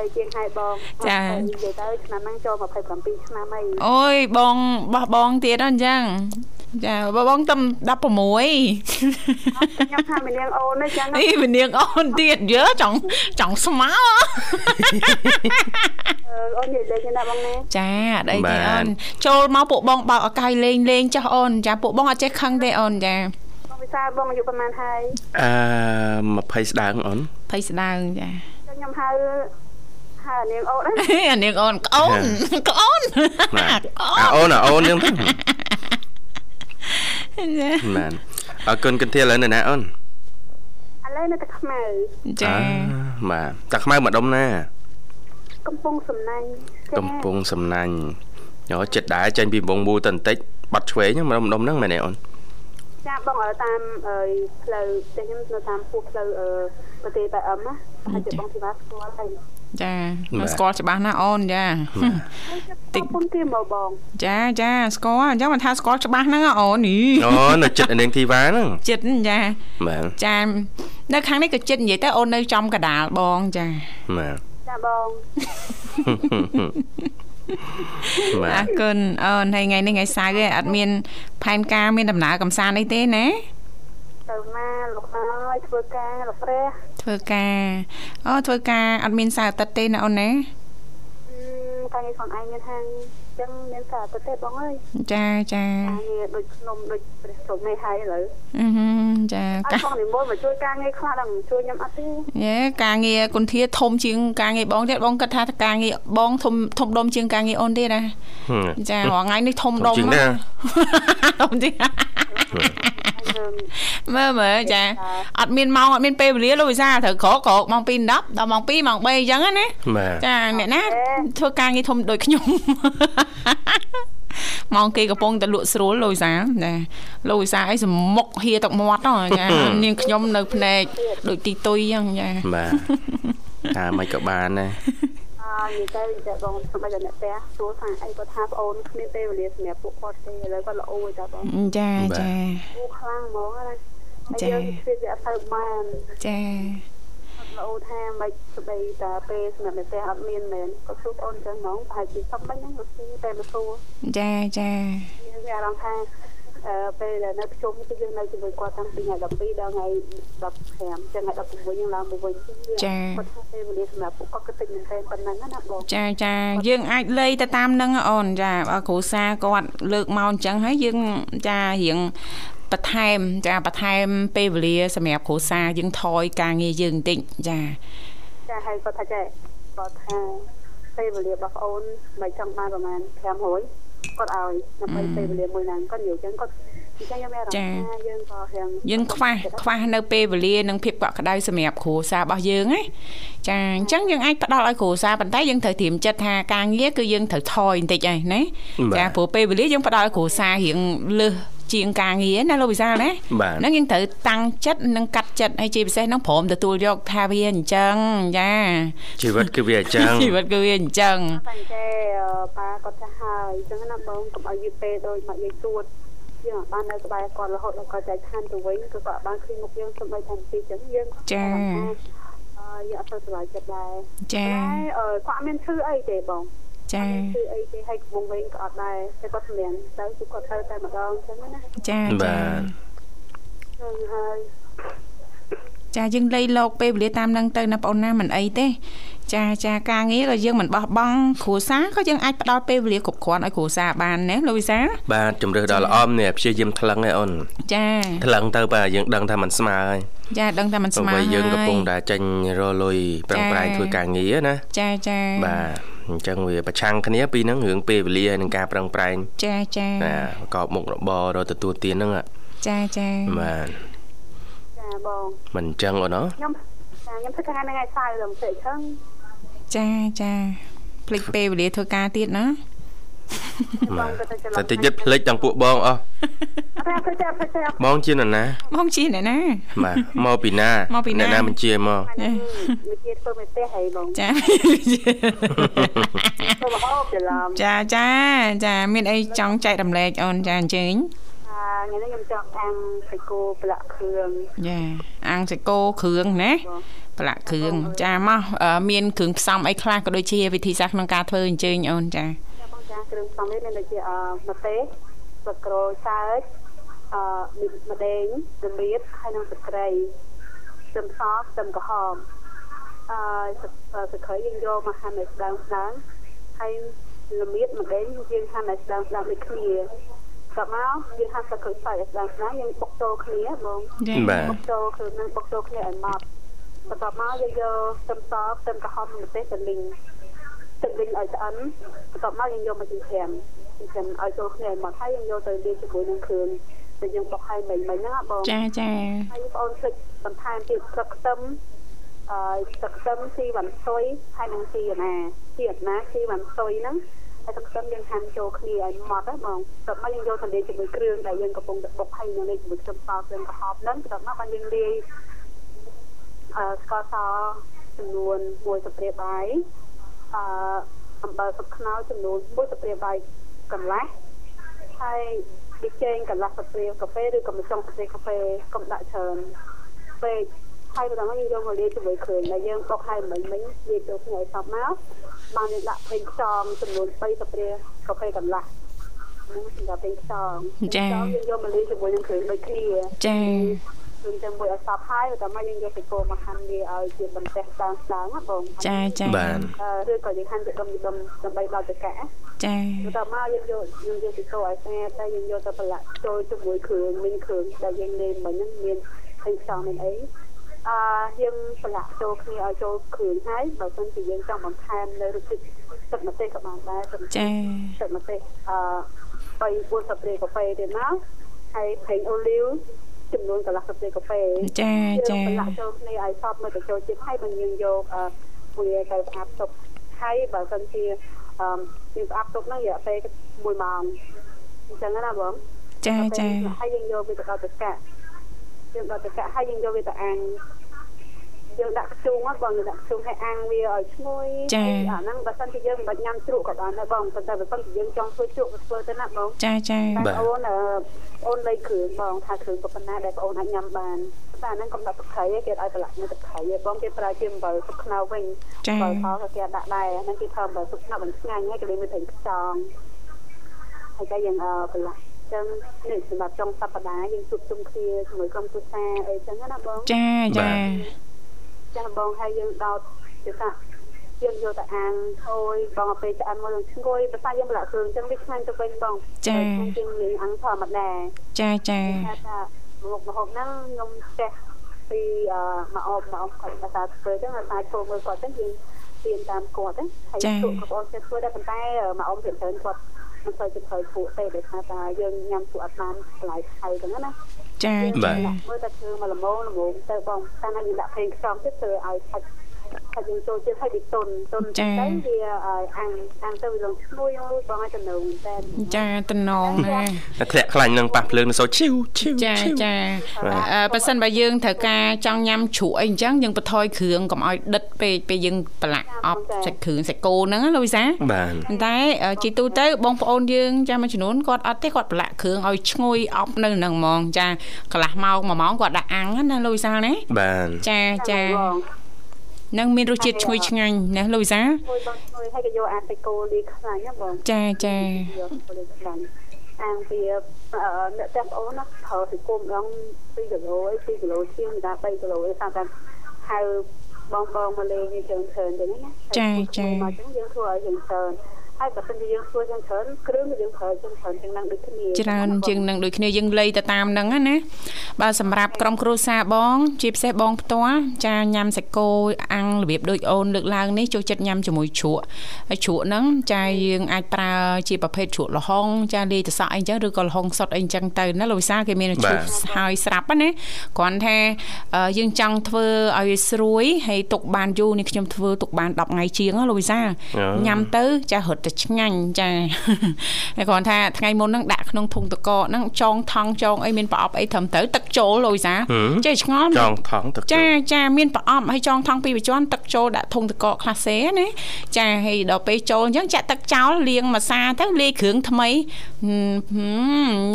20ជាងហើយបងចានិយាយទៅឆ្នាំហ្នឹងចូល27ឆ្នាំហើយអូយបងបោះបងទៀតអញ្ចឹង ចាបងតំ16ខ្ញុំថាមាននាងអូនទេចឹងនេះមាននាងអូនទៀតយើចង់ចង់ស្មើអូននិយាយលេងណាបងណាចាអត់អីទេអូនចូលមកពួកបងបើកអកាយលេងលេងចាស់អូនចាពួកបងអត់ចេះខឹងទេអូនចាបងវិសាបងអាយុប្រហែលហើយអឺ20ស្ដើងអូន20ស្ដើងចាខ្ញុំហៅហៅនាងអូនអានាងអូនក្អូនក្អូនអាអូនអាអូននឹង មែនអរគុណគន្ធាឥឡូវនៅណាអូនឥឡូវនៅតែខ្មៅចាបាទតាខ្មៅម្ដុំណាកំពង់សំណាញ់កំពង់សំណាញ់យោចិត្តដែរចេញពីកំពង់មូលទៅបន្តិចបាត់ឆ្វេងម្ដុំហ្នឹងមែនទេអូនចាបងឲ្យតាមផ្លូវតែខ្ញុំនៅតាមពោះផ្លូវប្រទេសតែអឹមណាហើយជិះបងធីវ៉ាស្គាល់ហើយ ចាស្គាល់ច្បាស់ណាអូនចាតិចពុនគេមកបងចាចាស្គាល់អញ្ចឹងមិនថាស្គាល់ច្បាស់ហ្នឹងអូននេះអូនៅចិត្តនាងធីវ៉ាហ្នឹងចិត្តចាបាទចានៅខាងនេះក៏ចិត្តនិយាយទៅអូននៅចំកដាលបងចាបាទចាបងអរគុណអូនហើយថ្ងៃនេះថ្ងៃសៅរ៍ឯងអត់មានផែនការមានដំណើរកំសាន្តអីទេណា ទៅមកលោកអើយធ្វើការលោកព្រះធ្វើការអូធ្វើការអត់មានសៅរ៍អាទិត្យទេណាអូនណាការងារខ្លួនឯងមានហាងចឹងមានសារទៅទេបងអើយចាចាការងារដូចខ្ញុំដូចព្រះសុំនេះហើយឥឡូវអឺចាកាបងនិមន្តមកជួយការងារខ្លះដល់ជួយខ្ញុំអត់ទេយេការងារគុនធាធំជាងការងារបងទៀតបងគិតថាការងារបងធំធំដុំជាងការងារអូនទៀតណាចារាល់ថ្ងៃនេះធំដុំធំជាង មើលមើលចាអត់មានម៉ោងអត់មានពេលវេលាលោកវិសាត្រូវក្រក្រម៉ោង2:10ដល់ម៉ោង2ម៉ោង3អញ្ចឹងណាចាអ្នកណាធ្វើការងារធំដូចខ្ញុំម៉ោងគេកំពុងតែលក់ស្រួលលោកវិសាចាលោកវិសាអីសមុខហៀទឹកមាត់ហ្នឹងចានាងខ្ញុំនៅភ្នែកដូចទីទុយហ្នឹងចាបាទថាមិនក៏បានដែរ អនិយាយទៅតែបងសម្រាប់អ្នកផ្ទះសួរថាអីគាត់ថាប្អូនគ្មានពេលវេលាសម្រាប់ពួកគាត់ទេឥឡូវគាត់ល្អហើយតាបងចាចាគូខ្លាំងហ្មងណាចាយើងធ្វើវាអត់ទៅបានចាលោកអូថាមិនស្ដីតាពេលសម្រាប់អ្នកផ្ទះអត់មានមែនក៏សួរបងចឹងហ្មងប្រហែលជាសុំបាញ់ហ្នឹងក៏គឺតែមកសួរចាចាយើងមានអារម្មណ៍ថាអឺ ពេលដែលនៅប្រជុំគឺយើងនៅជាមួយគាត់តាំងពីថ្ងៃ12ដល់ថ្ងៃ15ចឹងថ្ងៃ16យើងឡើងមកវិញចាគាត់ថាពេលវេលាសម្រាប់ពួកគាត់ក៏តិចមែនទែនប៉ុណ្ណឹងណាបងចាចាយើងអាចលៃទៅតាមនឹងអូនចាបើគ្រូសាគាត់លើកមកអញ្ចឹងហើយយើងចារៀងបន្ថែមចាបន្ថែមពេលវេលាសម្រាប់គ្រួសារយើងថយការងារយើងបន្តិចចាចាហើយគាត់ថាចេះគាត់ថាពេលវេលារបស់ប្អូនមិនចង់បានប្រហែល500 គាត់ឲ្យដើម្បីពេលវេលាមួយហ្នឹងគាត់និយាយចឹងគាត់អញ្ចឹងខ្ញុំមានអារម្មណ៍ថាយើងក៏រៀងយើងខ្វះខ្វះនៅពេលវេលានិងភាពកក់ក្ដៅសម្រាប់គ្រួសាររបស់យើងណាចាអញ្ចឹងយើងអាចផ្ដល់ឲ្យគ្រួសារប៉ុន្តែយើងត្រូវត្រៀមចិត្តថាការងារគឺយើងត្រូវថយបន្តិចឯណាចាព្រោះពេលវេលាយើងផ្ដល់ឲ្យគ្រួសាររៀងលើស ជាងការងារណាលោកវិសាលណាហ្នឹងយើងត្រូវតាំងចិត្តនិងកាត់ចិត្តហើយជាពិសេសហ្នឹងព្រមទទួលយកថាវាអញ្ចឹងចាជីវិតគឺវាអញ្ចឹងជីវិតគឺវាអញ្ចឹងតែតែប៉ាគាត់ចាស់ហើយអញ្ចឹងណាបងកុំឲ្យវាពេលដូចមកយាយទួតយើងបាននៅក្បែរគាត់រហូតដល់គាត់ចែកឋានទៅវិញគឺគាត់បានឃើញមុខយើងសំបីថាទីអញ្ចឹងយើងចាអឺយើងអត់ទៅសុខចិត្តដែរចាតែគាត់មានឈឺអីទេបង ចាគឺអីគេឲ្យកំងវិញក៏អត់ដែរតែគាត់សម្លៀងទៅគឺគាត់ធ្វើតែម្ដងអញ្ចឹងណាចាបាទហើយចាយើងលៃលោកពេលវេលាតាមនឹងទៅណាបងអូនណាមិនអីទេ ចាចាការងារក៏យើងមិនបោះបង់គ្រួសារក៏យើងអាចផ្ដល់ពេលវេលាគ្រប់គ្រាន់ឲ្យគ្រួសារបានណាលោកវិសាបាទជំរឿសដល់ល្អមនេះព្យាយាមថ្លឹងឯអូនចាថ្លឹងទៅបាទយើងដឹងថាมันស្មើហើយចាដឹងថាมันស្មើហើយយើងកំពុងតែចេញរលុយប្រឹងប្រែងធ្វើការងារណាចាចាបាទ អញ្ចឹងវាប្រឆាំងគ្នាពីហ្នឹងរឿងពេលវេលានិងការប្រឹងប្រែងចាចាបាទប្រកបមុខរបររកទទួលទានហ្នឹងចាចាបាទចាបងមិនអញ្ចឹងអូនខ្ញុំចាខ្ញុំធ្វើការនៅថ្ងៃសៅរ៍លំសេចខឹងចាចាភ្លេចពេលវេលាធ្វើការទៀតណា តែតិចទៀតភ្លេចទាំងពួកបងអស់បងជានរណាបងជាអ្នកណាបាទមកពីណាអ្នកណាបញ្ជាមកវិជាធ្វើមេផ្ទះហើយបងចាទៅមកច្រឡំចាចាចាមានអីចង់ចែករំលែកអូនចាអញ្ជើញថ្ងៃនេះខ្ញុំចង់អាំងសាច់គោប្រឡាក់គ្រឿងចាអាំងសាច់គោគ្រឿងណាប្រឡាក់គ្រឿងចាមកមានគ្រឿងផ្សំអីខ្លះក៏ដូចជាវិធីសាស្ត្រក្នុងការធ្វើអញ្ជើញអូនចាចា គ្រឿងផ្សំនេះមានដូចជាអម្ទេសស្លឹកក្រូចសើចអឺម្ដេងរមៀតហើយនិងទឹកត្រីខ្ទឹមសខ្ទឹមក្រហមអឺសក្តិយើងយកមកហាន់ឲ្យស្ដើងស្ដើងហើយរមៀតម្ដេងយើងហាន់ឲ្យស្ដើងស្ដើងដូចគ្នាក៏មកយើងហាន់សក្តិស្បែកឲ្យស្ដើងស្ដើងយើងបុកចូលគ្នាបងបុកចូលគឺនឹងបុកចូលគ្នាឲ្យម៉ត់បន្ទាប់មកយើងយកខ្ទឹមសខ្ទឹមក្រហមម្ទេសទៅលីង ទឹកវិញឲ្យឆ្អិនបន្ទាប់មកយើងយកមកចិញ្ច្រាំចិញ្ច្រាំឲ្យចូលគ្នាមកហើយយើងយកទៅលាយជាមួយនឹងគ្រឿងដែលយើងបុកឲ្យមិញមិញហ្នឹងបងចាចាហើយបងអូនភ្លេចបន្ថែមទៀតស្លឹកខ្ទឹមអឺស្លឹកខ្ទឹមស៊ីវ៉ាន់ស៊ុយហើយនឹងស៊ីណាស៊ីអត់ណាស៊ីវ៉ាន់ស៊ុយហ្នឹងហើយទឹកខ្ទឹមយើងហាន់ចូលគ្នាឲ្យម៉ត់ហ្នឹងបងបន្ទាប់មកយើងយកទៅលាយជាមួយគ្រឿងដែលយើងកំពុងតែបុកហើយយើងលាយជាមួយខ្ទឹមសគ្រឿងក្រហមហ្នឹងបន្ទាប់មកបានយើងលាយអឺស្ករសចំនួន1ស្លាបព្រាបាយ អឺអំបិលទឹកខ្នោចំនួន1ស្លាបព្រាបាយកន្លះហើយប៊ីចេងកន្លះស្លាបព្រាកាហ្វេឬក៏ម្សៅស្ទេកាហ្វេកុំដាក់ច្រើនពេកហើយបន្តមកយើងយកមកលាយជាមួយគ្រឿងដែលយើងបុកឲ្យមិញមិញលាយចូលគ្នាឲ្យសព្វមកបានយើងដាក់ពេញខ្យងចំនួន3ស្លាបព្រាកាហ្វេកន្លះនឹងសម្រាប់ពេញខ្យងចាយើងយកមកលាយជាមួយនឹងគ្រឿងដូចគ្នាចា គ្រឿងទាំងមួយឲ្យសព្វហើយតែមកយើងយកទៅកូរមកហាន់វាឲ្យជាបន្ទះស្ដើងស្ដើងណាបងចាចាបាទឬក៏យើងហាន់ជាដុំដុំដើម្បីដល់ទៅកាចាតែមកយើងយកយើងយកទៅកូរឲ្យស្អាតតែយើងយកទៅប្រឡាក់ចូលជាមួយគ្រឿងមីនគ្រឿងដែលយើងលេងមិញហ្នឹងមានពេញខ្យងមានអីអឺយើងប្រឡាក់ចូលគ្នាឲ្យចូលគ្រឿងហើយបើមិនជាយើងចង់បន្ថែមនៅរសជាតិទឹកម្ទេសក៏បានដែរចាទឹកម្ទេសអឺ3 4ស្លាបព្រាកាហ្វេទៀតណាហើយប្រេងអូលីវ ចំនួនកន្លះស្លាបព្រាកាហ្វេចាចាប្រឡាក់ចូលគ្នាឲ្យសព្វមើលទៅចូលជាតិហើយបើយើងយកវាទៅផ្អាប់ទុកហើយបើសិនជាអឺយើងផ្អាប់ទុកហ្នឹងរយៈពេល1ម៉ោងអញ្ចឹងណាបងចាចាហើយយើងយកវាទៅដល់ទឹកកាក់យើងដល់ទឹកកាក់ហើយយើងយកវាទៅអាំង យើងដាក់ខ្ជុងហ្នឹងបងយើងដាក់ខ្ជុងឲ្យអាំងវាឲ្យឈ្ងុយអាហ្នឹងបើសិនជាយើងមិនបាច់ញ៉ាំជ្រក់ក៏បានដែរបងប៉ុន្តែបើសិនជាយើងចង់ធ្វើជ្រក់ទៅធ្វើទៅណាបងចាចាតែអូនអូនលេខគ្រឿងបងថាគ្រឿងប៉ុណ្ណាដែលបងអូនអាចញ៉ាំបានតែអាហ្នឹងកុំដាក់ទឹកໄខទេគេឲ្យប្រឡាក់នៅទឹកໄខទេបងគេប្រើជាអំបិលទឹកខ្នោវិញអំបិលផលក៏គេដាក់ដែរហ្នឹងគេធ្វើអំបិលទឹកខ្នោមិនឆ្ងាញ់ហើយគេលេងវាប្រេងខ្ចង់ហើយតែយើងអឺប្រឡាក់ចឹងនេះសម្រាប់ចុងសប្តាហ៍យើងជួបជុំគ្នាជាមួយក្រុមគ្រួសារអីចឹងណាបងចាចា ចាបងហើយយើងដោតជាថាយើងយកទៅអាំងអូយបងទៅឆ្អិនមកនឹងឈ្ងុយបើថាយើងប្រឡាក់គ្រឿងចឹងវាឆ្ងាញ់ទៅវិញបងចាជាងយើងអាំងធម្មតាចាចាថាថាមុខម្ហូបហ្នឹងខ្ញុំចេះពីអឺមកអបមកអបគាត់ភាសាធ្វើចឹងថាចូលមើលគាត់ចឹងយើងរៀនតាមគាត់ហ្នឹងហើយជួបគាត់ចេះធ្វើដែរប៉ុន្តែមកអបទៀតច្រើនគាត់មិនសូវជាត្រូវពួកទេដែលថាថាយើងញ៉ាំពួកអត់បានឆ្លៃថៃចឹងណា ចាចាមើលតែធ្វើមកល្មមល្មមទៅបងតែណាយើងដាក់ភ្លេងខ្សំទៀតធ្វើឲ្យខាច់ ខាច់យើងចូលជាតិឲ្យវាតុនតុនទៅវាអាំងអាំងទៅវាលងឈ្ងុយអូយបងឲ្យតំណងតែចាតំណងណាតែធ្លាក់ខ្លាញ់នឹងប៉ះភ្លើងនឹងសូឈីវឈីវចាចាអឺបើសិនបើយើងត្រូវការចង់ញ៉ាំជ្រក់អីអញ្ចឹងយើងបន្ថយគ្រឿងកុំឲ្យដិតពេកពេលយើងប្រឡាក់អប់សាច់គ្រឿងសាច់គោហ្នឹងណាលូវីសាបាទប៉ុន្តែជីទូទៅបងប្អូនយើងចាមួយចំនួនគាត់អត់ទេគាត់ប្រឡាក់គ្រឿងឲ្យឈ្ងុយអប់នៅហ្នឹងហ្មងចាកន្លះម៉ោង1ម៉ោងគាត់ដាក់អាំងណាលូវីសាណាបាទចាចា នឹងមានរសជាតិឈ្ងុយឆ្ងាញ់ណាលូវីសាឈ្ងុយបងឈ្ងុយហើយក៏យកអាសាច់គោលីខ្លាញ់ណាបងចាចាយកគោលីខ្លាញ់អាំងវាអ្នកតែបងអូនណាប្រើពីគុំដង2គីឡូ2គីឡូជាងដល់3គីឡូឯងថាតែហៅបងបងមកលេងយើងច្រើនទៅណាចាចាមកចឹងយើងធ្វើឲ្យយើងច្រើន ហើយបើសិនជាយើងធ្វើចឹងច្រើនគ្រឿងយើងប្រើចឹងច្រើនចឹងនឹងដូចគ្នាច្រើនជាងនឹងដូចគ្នាយើងលៃទៅតាមហ្នឹងណាបើសម្រាប់ក្រុមគ្រួសារបង ជាពិសេសបងផ្ទាល់ចាញ៉ាំសាច់គោអាំងរបៀបដូចអូនលើកឡើងនេះចូលចិត្តញ៉ាំជាមួយជ្រក់ហើយជ្រក់ហ្នឹងចាយើងអាចប្រើជាប្រភេទជ្រក់ល្ហុងចាលាយទៅសក់អីចឹងឬក៏ល្ហុងសុតអីចឹងទៅណាលោកវិសាគេមានជ្រក់ហើយស្រាប់ណាគ្រាន់ថាយើងចង់ធ្វើឲ្យវាស្រួយហើយទុកបានយូរនេះខ្ញុំធ្វើទុកបាន10ថ្ងៃជាងលោកវិសាញ៉ាំទៅចារត់តែឆ្ងាញ់ចាហើយគ្រាន់ថាថ្ងៃមុនហ្នឹងដាក់ក្នុងធុងតកកហ្នឹងចងថងចងអីមានប្រអប់អីត្រឹមត្រូវទឹកចូលលោកវិសាចេះឆ្ងល់ចងថងទឹកចាចាមានប្រអប់ហើយចងថងពីរជាន់ទឹកចូលដាក់ធុងតកកខ្លះសេណាចាហើយដល់ពេលចូលអញ្ចឹងចាក់ទឹកចោលលាងម្សាទៅលាយគ្រឿងថ្មី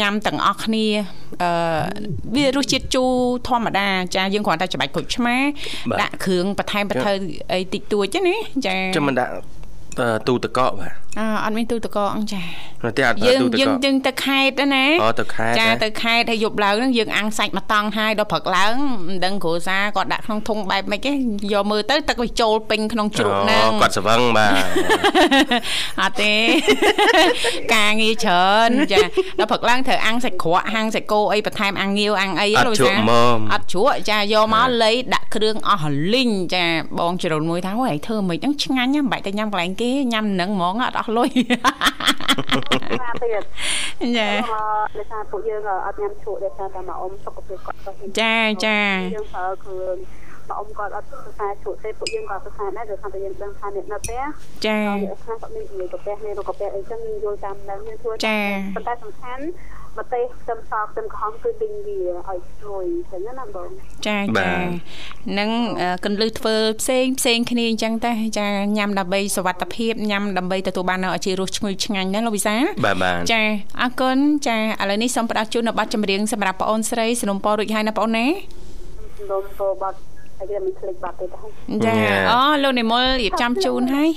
ញ៉ាំទាំងអស់គ្នាអឺវារសជាតិជូរធម្មតាចាយើងគ្រាន់តែច្បាច់ក្រូចឆ្មាដាក់គ្រឿងបន្ថែមបន្ថើអីតិចតួចណាចាចាំមិនដាក់ទូតកកបាទអឺអត់មានទូតកកអញ្ចាតែអត់យើងទូតកយើងយើងទៅខេតណាអូទៅខេតចាទៅខេតហើយយប់ឡើងហ្នឹងយើងអាំងសាច់មកតង់ហើយដល់ព្រឹកឡើងមិនដឹងគ្រូសាគាត់ដាក់ក្នុងធុងបែបម៉េចទេយកមើលទៅទឹកវាចូលពេញក្នុងជ្រូកហ្នឹងអូគាត់ស្វឹងបាទអត់ទេការងារច្រើនចាដល់ព្រឹកឡើងត្រូវអាំងសាច់ក្រក់ហាំងសាច់គោអីបន្ថែមអាំងងាវអាំងអីអត់ជ្រក់មុំអត់ជ្រក់ចាយកមកលៃដាក់គ្រឿងអស់លីងចាបងជ្រុលមួយថាហូឯងធ្វើមិនហ្នឹងឆ្ងាញ់ណាស់មិនបាច់តែញ៉ាំកន្លែងគេញ៉ាំនឹងហ្មងអត់អស់លុយណាទៀតចាដោយសារពួកយើងអត់ញ៉ាំជ្រក់ដោយសារតែមកអ៊ំសុខភាពគាត់ក៏ចាចាយើងប្រើគ្រឿងមកអ៊ំគាត់អត់សិក្សាជ្រក់ទេពួកយើងក៏សិក្សាដែរដោយសារតែយើងដឹងថាអ្នកនៅផ្ទះចាអ្នកខ្លះគាត់មានជំងឺកាពះមានរោគកាពះអីចឹងយើងយល់តាមនឹងយើងធ្វើប៉ុន្តែសំខាន់ ម្ទេសខ្ទឹមសខ្ទឹមក្រហមគឺទិញវាឲ្យឈ្ងុយចឹងណាបងចាចានឹងកន្លឹះធ្វើផ្សេងផ្សេងគ្នាអញ្ចឹងតែចាញ៉ាំដើម្បីសុវត្ថិភាពញ៉ាំដើម្បីទទួលបាននៅអាជីរសឈ្ងុយឆ្ងាញ់ណាលោកវិសាបាទបាទចាអរគុណចាឥឡូវនេះសូមផ្ដល់ជូននៅប័ណ្ណចម្រៀងសម្រាប់បងអូនស្រីสนុំពររួចហើយណាបងអូនណាសូមពោបាត់ហើយយើងមិនភ្លេចបាត់ទេតាចាអូលោកនិមលរៀបចំជូនហើយ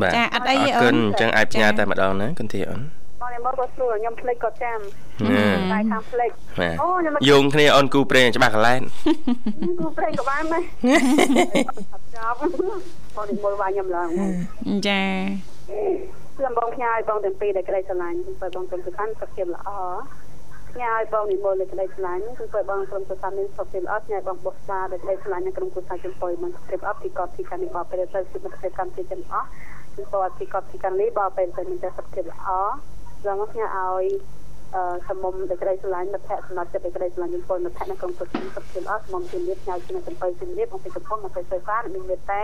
បាទចាអត់អីទេអរគុណអញ្ចឹងអាចផ្ញើតែម្ដងណាគុនធាអូនបងនេះ មកក៏ស្រួលខ្ញុំភ្លេចក៏ចាំណាតែខាងភ្លេចបាទអូខ្ញុំយោងគ្នាអូនគូប្រេងច្បាស់កន្លែងគូភ្លេចក៏បានដែរចាប់បងនេះមកវាខ្ញុំឡើងចាខ្ញុំបងផ្ញើឲ្យបងទាំងពីរដែលក្តីស្រឡាញ់ខ្ញុំបងទាំងពីរខាន់សុខភាពល្អផ្ញើឲ្យបងនិមលដែលក្តីស្រឡាញ់គឺបងក្រុមប្រសាមានសុខភាពល្អផ្ញើបងបុស្សាដែលក្តីស្រឡាញ់នៅក្រុមប្រសាចំពុយមិនសុខភាពអត់ពីគាត់ពីកានីបពេលទៅសុខភាពកម្មជាចំអស់គឺគាត់ពីគាត់ពីកានីបពេលទៅមានតែសុខភាពល្អ ដល់មកផ្ញើឲ្យអឺសមុំដែលក្តីស្រឡាញ់មិត្តភក្តិសម្រាប់ចិត្តដែលក្តីស្រឡាញ់ចំពោះមិត្តភក្តិនៅក្រុមប្រសាសុខភាពល្អសមុំជំរាបផ្ញើជំរាបចំពុយជំរាបបងពីកំពុងមកទៅស្វាមានមេត្តា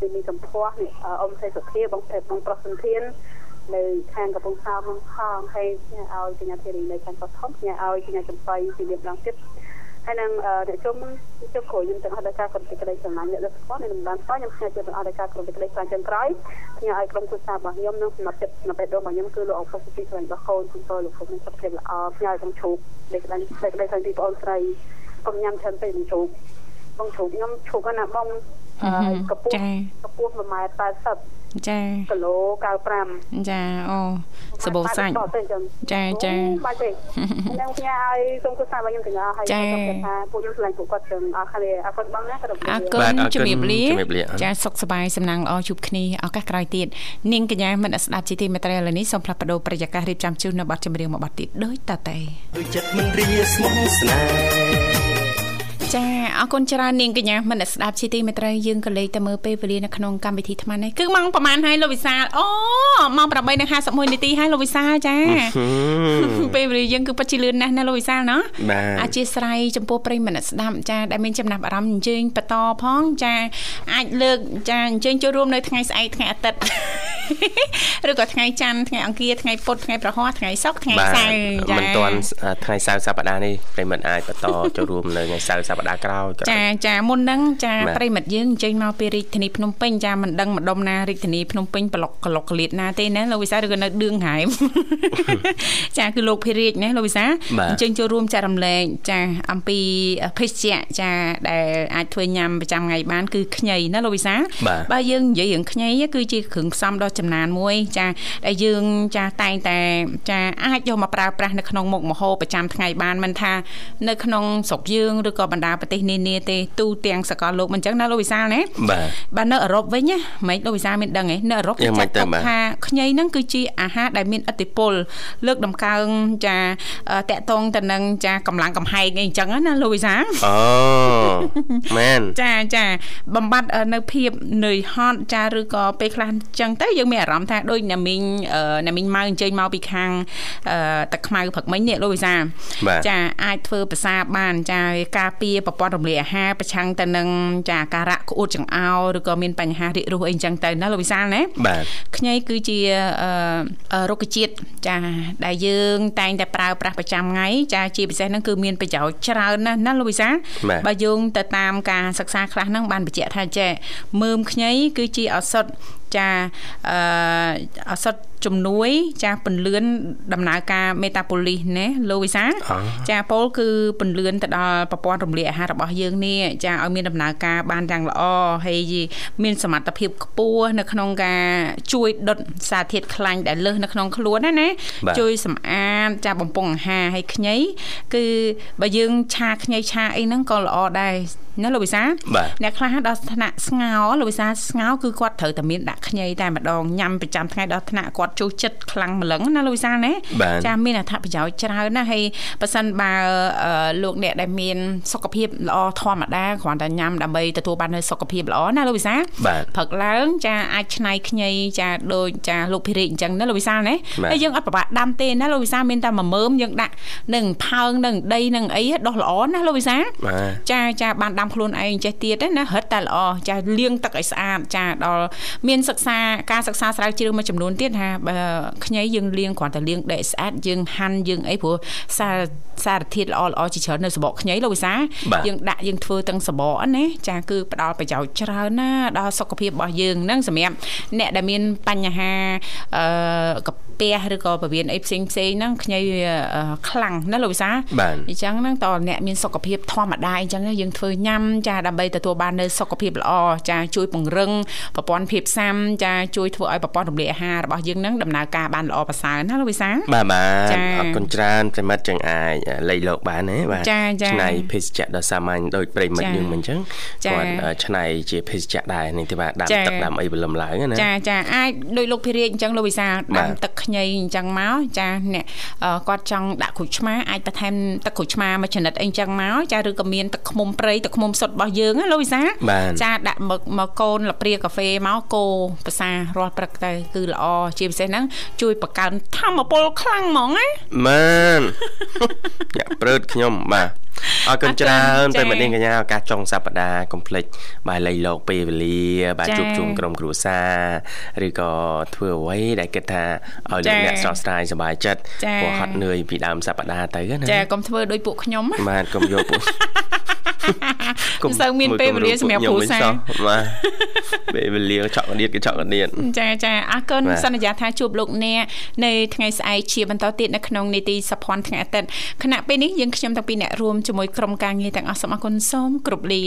មានមានសម្ផស្សនេះអ៊ំសេសុធាបងប្រុសបងប្រុសសន្ធាននៅខាងកំពង់សោមនឹងផងហើយឲ្យកញ្ញាធីរីនៅខាងកោះធំខ្ញុំឲ្យកញ្ញាចំបៃពីលៀបដងទៀត ហើយនឹងអ្នកជុំជុំគ្រូខ្ញុំទាំងអស់ដោយការក្រុមទីក្តីស្រឡាញ់អ្នកដឹកស្គាល់នៅតំបន់ស្គាល់ខ្ញុំខ្ញុំជឿទាំងអស់ដោយការក្រុមទីក្តីស្រឡាញ់ចុងក្រោយខ្ញុំឲ្យក្រុមគ្រួសាររបស់ខ្ញុំនិងសម្រាប់ចិត្តសម្រាប់បេះដូងរបស់ខ្ញុំគឺលោកអង្គពុកពីស្រឡាញ់របស់កូនគុំតលោកគុំសុខភាពល្អខ្ញុំឲ្យក្រុមឈូកលេខក្តីលេខក្តីស្រឡាញ់ពីបងស្រីកុំញ៉ាំច្រើនពេកនឹងឈូកបងឈូកខ្ញុំឈូកណាបងកពស់កពស់1ម៉ែត្រ80 ចាគីឡូ95ចាអូសបោសាច់ចាចាបាច់ទេខ្ញុំផ្ញើឲ្យសូមគូសាររបស់ខ្ញុំទាំងអស់ហើយខ្ញុំថាពួកខ្ញុំឆ្លងពួកគាត់ទាំងអស់គ្នាអរគុណបងណាគ្រប់អរគុណជំរាបលាចាសុខសប្បាយសំណាងល្អជួបគ្នាឱកាសក្រោយទៀតនាងកញ្ញាមិនស្ដាប់ជីទីមេត្រីឥឡូវនេះសូមផ្លាស់ប្ដូរប្រយាកររៀបចំជូននៅប័ណ្ណចម្រៀងមួយប័ណ្ណទៀតដូចតទៅចិត្តមិនរីស្មោះស្នេហ៍ ចាអរគុណច្រើននាងកញ្ញាមិនស្ដាប់ជីទីមេត្រីយើងក៏លេខទៅមើលពេលវេលានៅក្នុងកម្មវិធីថ្មនេះគឺម៉ោងប្រហែលហើយលោកវិសាលអូម៉ោង8:51នាទីហើយលោកវិសាលចាពេលវេលាយើងគឺពិតជាលឿនណាស់ណាលោកវិសាលណោះអធិស្ឋានចំពោះប្រិយមិត្តស្ដាប់ចាដែលមានចំណាប់អារម្មណ៍អញ្ជើញបន្តផងចាអាចលើកចាអញ្ជើញចូលរួមនៅថ្ងៃស្អែកថ្ងៃអាទិត្យឬក៏ថ្ងៃច័ន្ទថ្ងៃអង្គារថ្ងៃពុធថ្ងៃប្រហ័សថ្ងៃសុក្រថ្ងៃសៅរ៍ចាមិនទាន់ថ្ងៃសៅរ៍សប្តាហ៍នេះប្រិយមិត្តអាចបន្តចូលរួមនៅថ្ងៃសៅរ៍សប្តាហ៍ក្រោយចាចាមុនហ្នឹងចាប្រិមិត្តយើងអញ្ជើញមកពីរាជធានីភ្នំពេញចាមិនដឹងម្ដុំណារាជធានីភ្នំពេញប្លុកក្លុកក្លៀតណាទេណាលោកវិសាឬក៏នៅឌឿងហែមចាគឺលោកភិរិយណាលោកវិសាអញ្ជើញចូលរួមចែករំលែកចាអំពីភេសជ្ជៈចាដែលអាចធ្វើញ៉ាំប្រចាំថ្ងៃបានគឺខ្ញីណាលោកវិសាបើយើងនិយាយរឿងខ្ញីគឺជាគ្រឿងផ្សំដ៏ចំណានមួយ ចាដែលយើងចាតែងតែចាអាចយកមកប្រើប្រាស់នៅក្នុងមុខម្ហូបប្រចាំថ្ងៃបានមិនថានៅក្នុងស្រុកយើងឬក៏បណ្ដាប្រទេសនានាទេទូទាំងសកលលោកមិនចឹងណាលោកវិសាលណាបាទបាទនៅអឺរ៉ុបវិញណាមិនលោកវិសាលមានដឹងទេនៅអឺរ៉ុបគេចាត់ទុកថាខ្ញីហ្នឹងគឺជាអាហារដែលមានឥទ្ធិពលលើកដំកើងចាតកតងទៅនឹងចាកម្លាំងកំហែងអីអញ្ចឹងណាលោកវិសាលអូមែនចាចាបំបត្តិនៅភាពនឿយហត់ចាឬក៏ពេលខ្លះអញ្ចឹងទៅយើងមានអារម្មណ៍ថាដូចអ្នកមីងអ្នកមីងម៉ៅអញ្ជើញមកពីខាងទឹកខ្មៅព្រឹកមិញនេះលោកវិសាចាអាចធ្វើប្រសាបានចាការពារប្រព័ន្ធរំលាយអាហារប្រឆាំងទៅនឹងចាការៈក្អួតចង្អោរឬក៏មានបញ្ហារាគរូសអីចឹងទៅណាលោកវិសាលណាបាទខ្ញីគឺជារុក្ខជាតិចាដែលយើងតែងតែប្រើប្រាស់ប្រចាំថ្ងៃចាជាពិសេសហ្នឹងគឺមានប្រយោជន៍ច្រើនណាស់ណាលោកវិសាលបើយោងទៅតាមការសិក្សាខ្លះហ្នឹងបានបញ្ជាក់ថាចេះមើមខ្ញីគឺជាឱសថ ចាអឺឱសថជំនួយ ចាពន្លឿនដំណើរការមេតាបូលីសណាលោកវិសាចាពលគឺពន្លឿនទៅដល់ប្រព័ន្ធរំលាយអាហាររបស់យើងនេះចាឲ្យមានដំណើរការបានយ៉ាងល្អហើយមានសមត្ថភាពខ្ពស់នៅក្នុងការជួយដុតសារធាតុខ្លាញ់ដែលលើសនៅក្នុងខ្លួនណាណាជួយសម្អាតចាបំពង់អាហារហើយខ្ញីគឺបើយើងឆាខ្ញីឆាអីហ្នឹងក៏ល្អដែរណាលោកវិសាអ្នកខ្លះដល់ថ្នាក់ស្ងោលោកវិសាស្ងោគឺគាត់ត្រូវតែមានដាក់ខ្ញីតែម្ដងញ៉ាំប្រចាំថ្ងៃដល់ថ្នាក់គាត់ចូលចិត្តខ្លាំងម្លឹងណាលោកវិសាណាចាមានអត្ថប្រយោជន៍ច្រើនណាហើយប៉ះសិនបើលោកអ្នកដែលមានសុខភាពល្អធម្មតាគ្រាន់តែញ៉ាំដើម្បីទទួលបាននូវសុខភាពល្អណាលោកវិសាព្រឹកឡើងចាអាចឆ្នៃខ្ញីចាដូចចាលោកភិរិអញ្ចឹងណាលោកវិសាណាហើយយើងអត់ប្របាក់ដាំទេណាលោកវិសាមានតែមួយមើមយើងដាក់នឹងផើងនឹងដីនឹងអីដោះល្អណាលោកវិសាចាចាបានដាំខ្លួនឯងចេះទៀតណារឹតតែល្អចាលាងទឹកឲ្យស្អាតចាដល់មានសិក្សាការសិក្សាស្រាវជ្រាវមួយចំនួនទៀតថាបើខ្ញីយើងលាងគ្រាន់តែលាងដេកស្អាតយើងហាន់យើងអីព្រោះសារសារធាតុល្អល្អជាច្រើននៅសបកខ្ញីលោកវិសាយើងដាក់យើងធ្វើទាំងសបកណាចាគឺផ្ដល់ប្រយោជន៍ច្រើនណាដល់សុខភាពរបស់យើងនឹងសម្រាប់អ្នកដែលមានបញ្ហាអឺ ពះឬក៏ពវៀនអីផ្សេងផ្សេងហ្នឹងខ្ញីខ្លាំងណាលោកវិសាអញ្ចឹងហ្នឹងតើអ្នកមានសុខភាពធម្មតាអញ្ចឹងយើងធ្វើញ៉ាំចាដើម្បីទទួលបាននូវសុខភាពល្អចាជួយពង្រឹងប្រព័ន្ធភាពស៊ាំចាជួយធ្វើឲ្យប្រព័ន្ធរំលាយអាហាររបស់យើងហ្នឹងដំណើរការបានល្អប្រសើរណាលោកវិសាបាទបាទអរគុណច្រើនប្រិមិត្តចឹងអាចលៃលោកបានទេបាទឆ្នៃភេសជ្ជៈដ៏សាមញ្ញដោយប្រិមិត្តយើងមិនចឹងគាត់ឆ្នៃជាភេសជ្ជៈដែរនេះទេបាទដាំទឹកដាំអីបលឹមឡើងណាចាចាអាចដោយលោកភិរិយអញ្ចឹងលោកវិសាដាំទឹកខ្ញីអញ្ចឹងមកចាអ្នកគាត់ចង់ដាក់ក្រូចឆ្មាអាចបន្ថែមទឹកក្រូចឆ្មាមួយចំណិតអីអញ្ចឹងមកចាឬក៏មានទឹកឃ្មុំព្រៃទឹកឃ្មុំសុទ្ធរបស់យើងណាលោកវិសាចាដាក់មកមកកូនលព្រាកាហ្វេមកកូភាសារាល់ព្រឹកទៅគឺល្អជាពិសេសហ្នឹងជួយបង្កើនធម្មពលខ្លាំងហ្មងណាមែនយ៉ាព្រឺតខ្ញុំបាទអរគុណច្រើនប្រិមត្តនាងកញ្ញាឱកាសចុងសប្តាហ៍កុំភ្លេចបាទលៃលោកពេលវេលា បាទជួបជុំក្រុមគ្រួសារឬក៏ធ្វើអ្វីដែលគិតថាឲ្យលោកអ្នកស្រស់ស្រាយសប្បាយចិត្តព្រោះហត់នឿយពីដើមសប្តាហ៍ទៅណាចាកុំធ្វើដោយពួកខ្ញុំបាទកុំយកពួក កុំសូវមានពេលវេលាសម្រាប់គ្រួសារបាទពេលវេលាឆក់កដៀតក៏ឆក់កដៀតចាចាអរគុណសន្យាថាជួបលោកអ្នកនៅថ្ងៃស្អែកជាបន្តទៀតនៅក្នុងនីតិសភ័ណ្ឌថ្ងៃអាទិត្យខណៈពេលនេះយើងខ្ញុំតាំងពីអ្នករួមជាមួយក្រុមការងារទាំងអស់សូមអរគុណសូមគោរពលា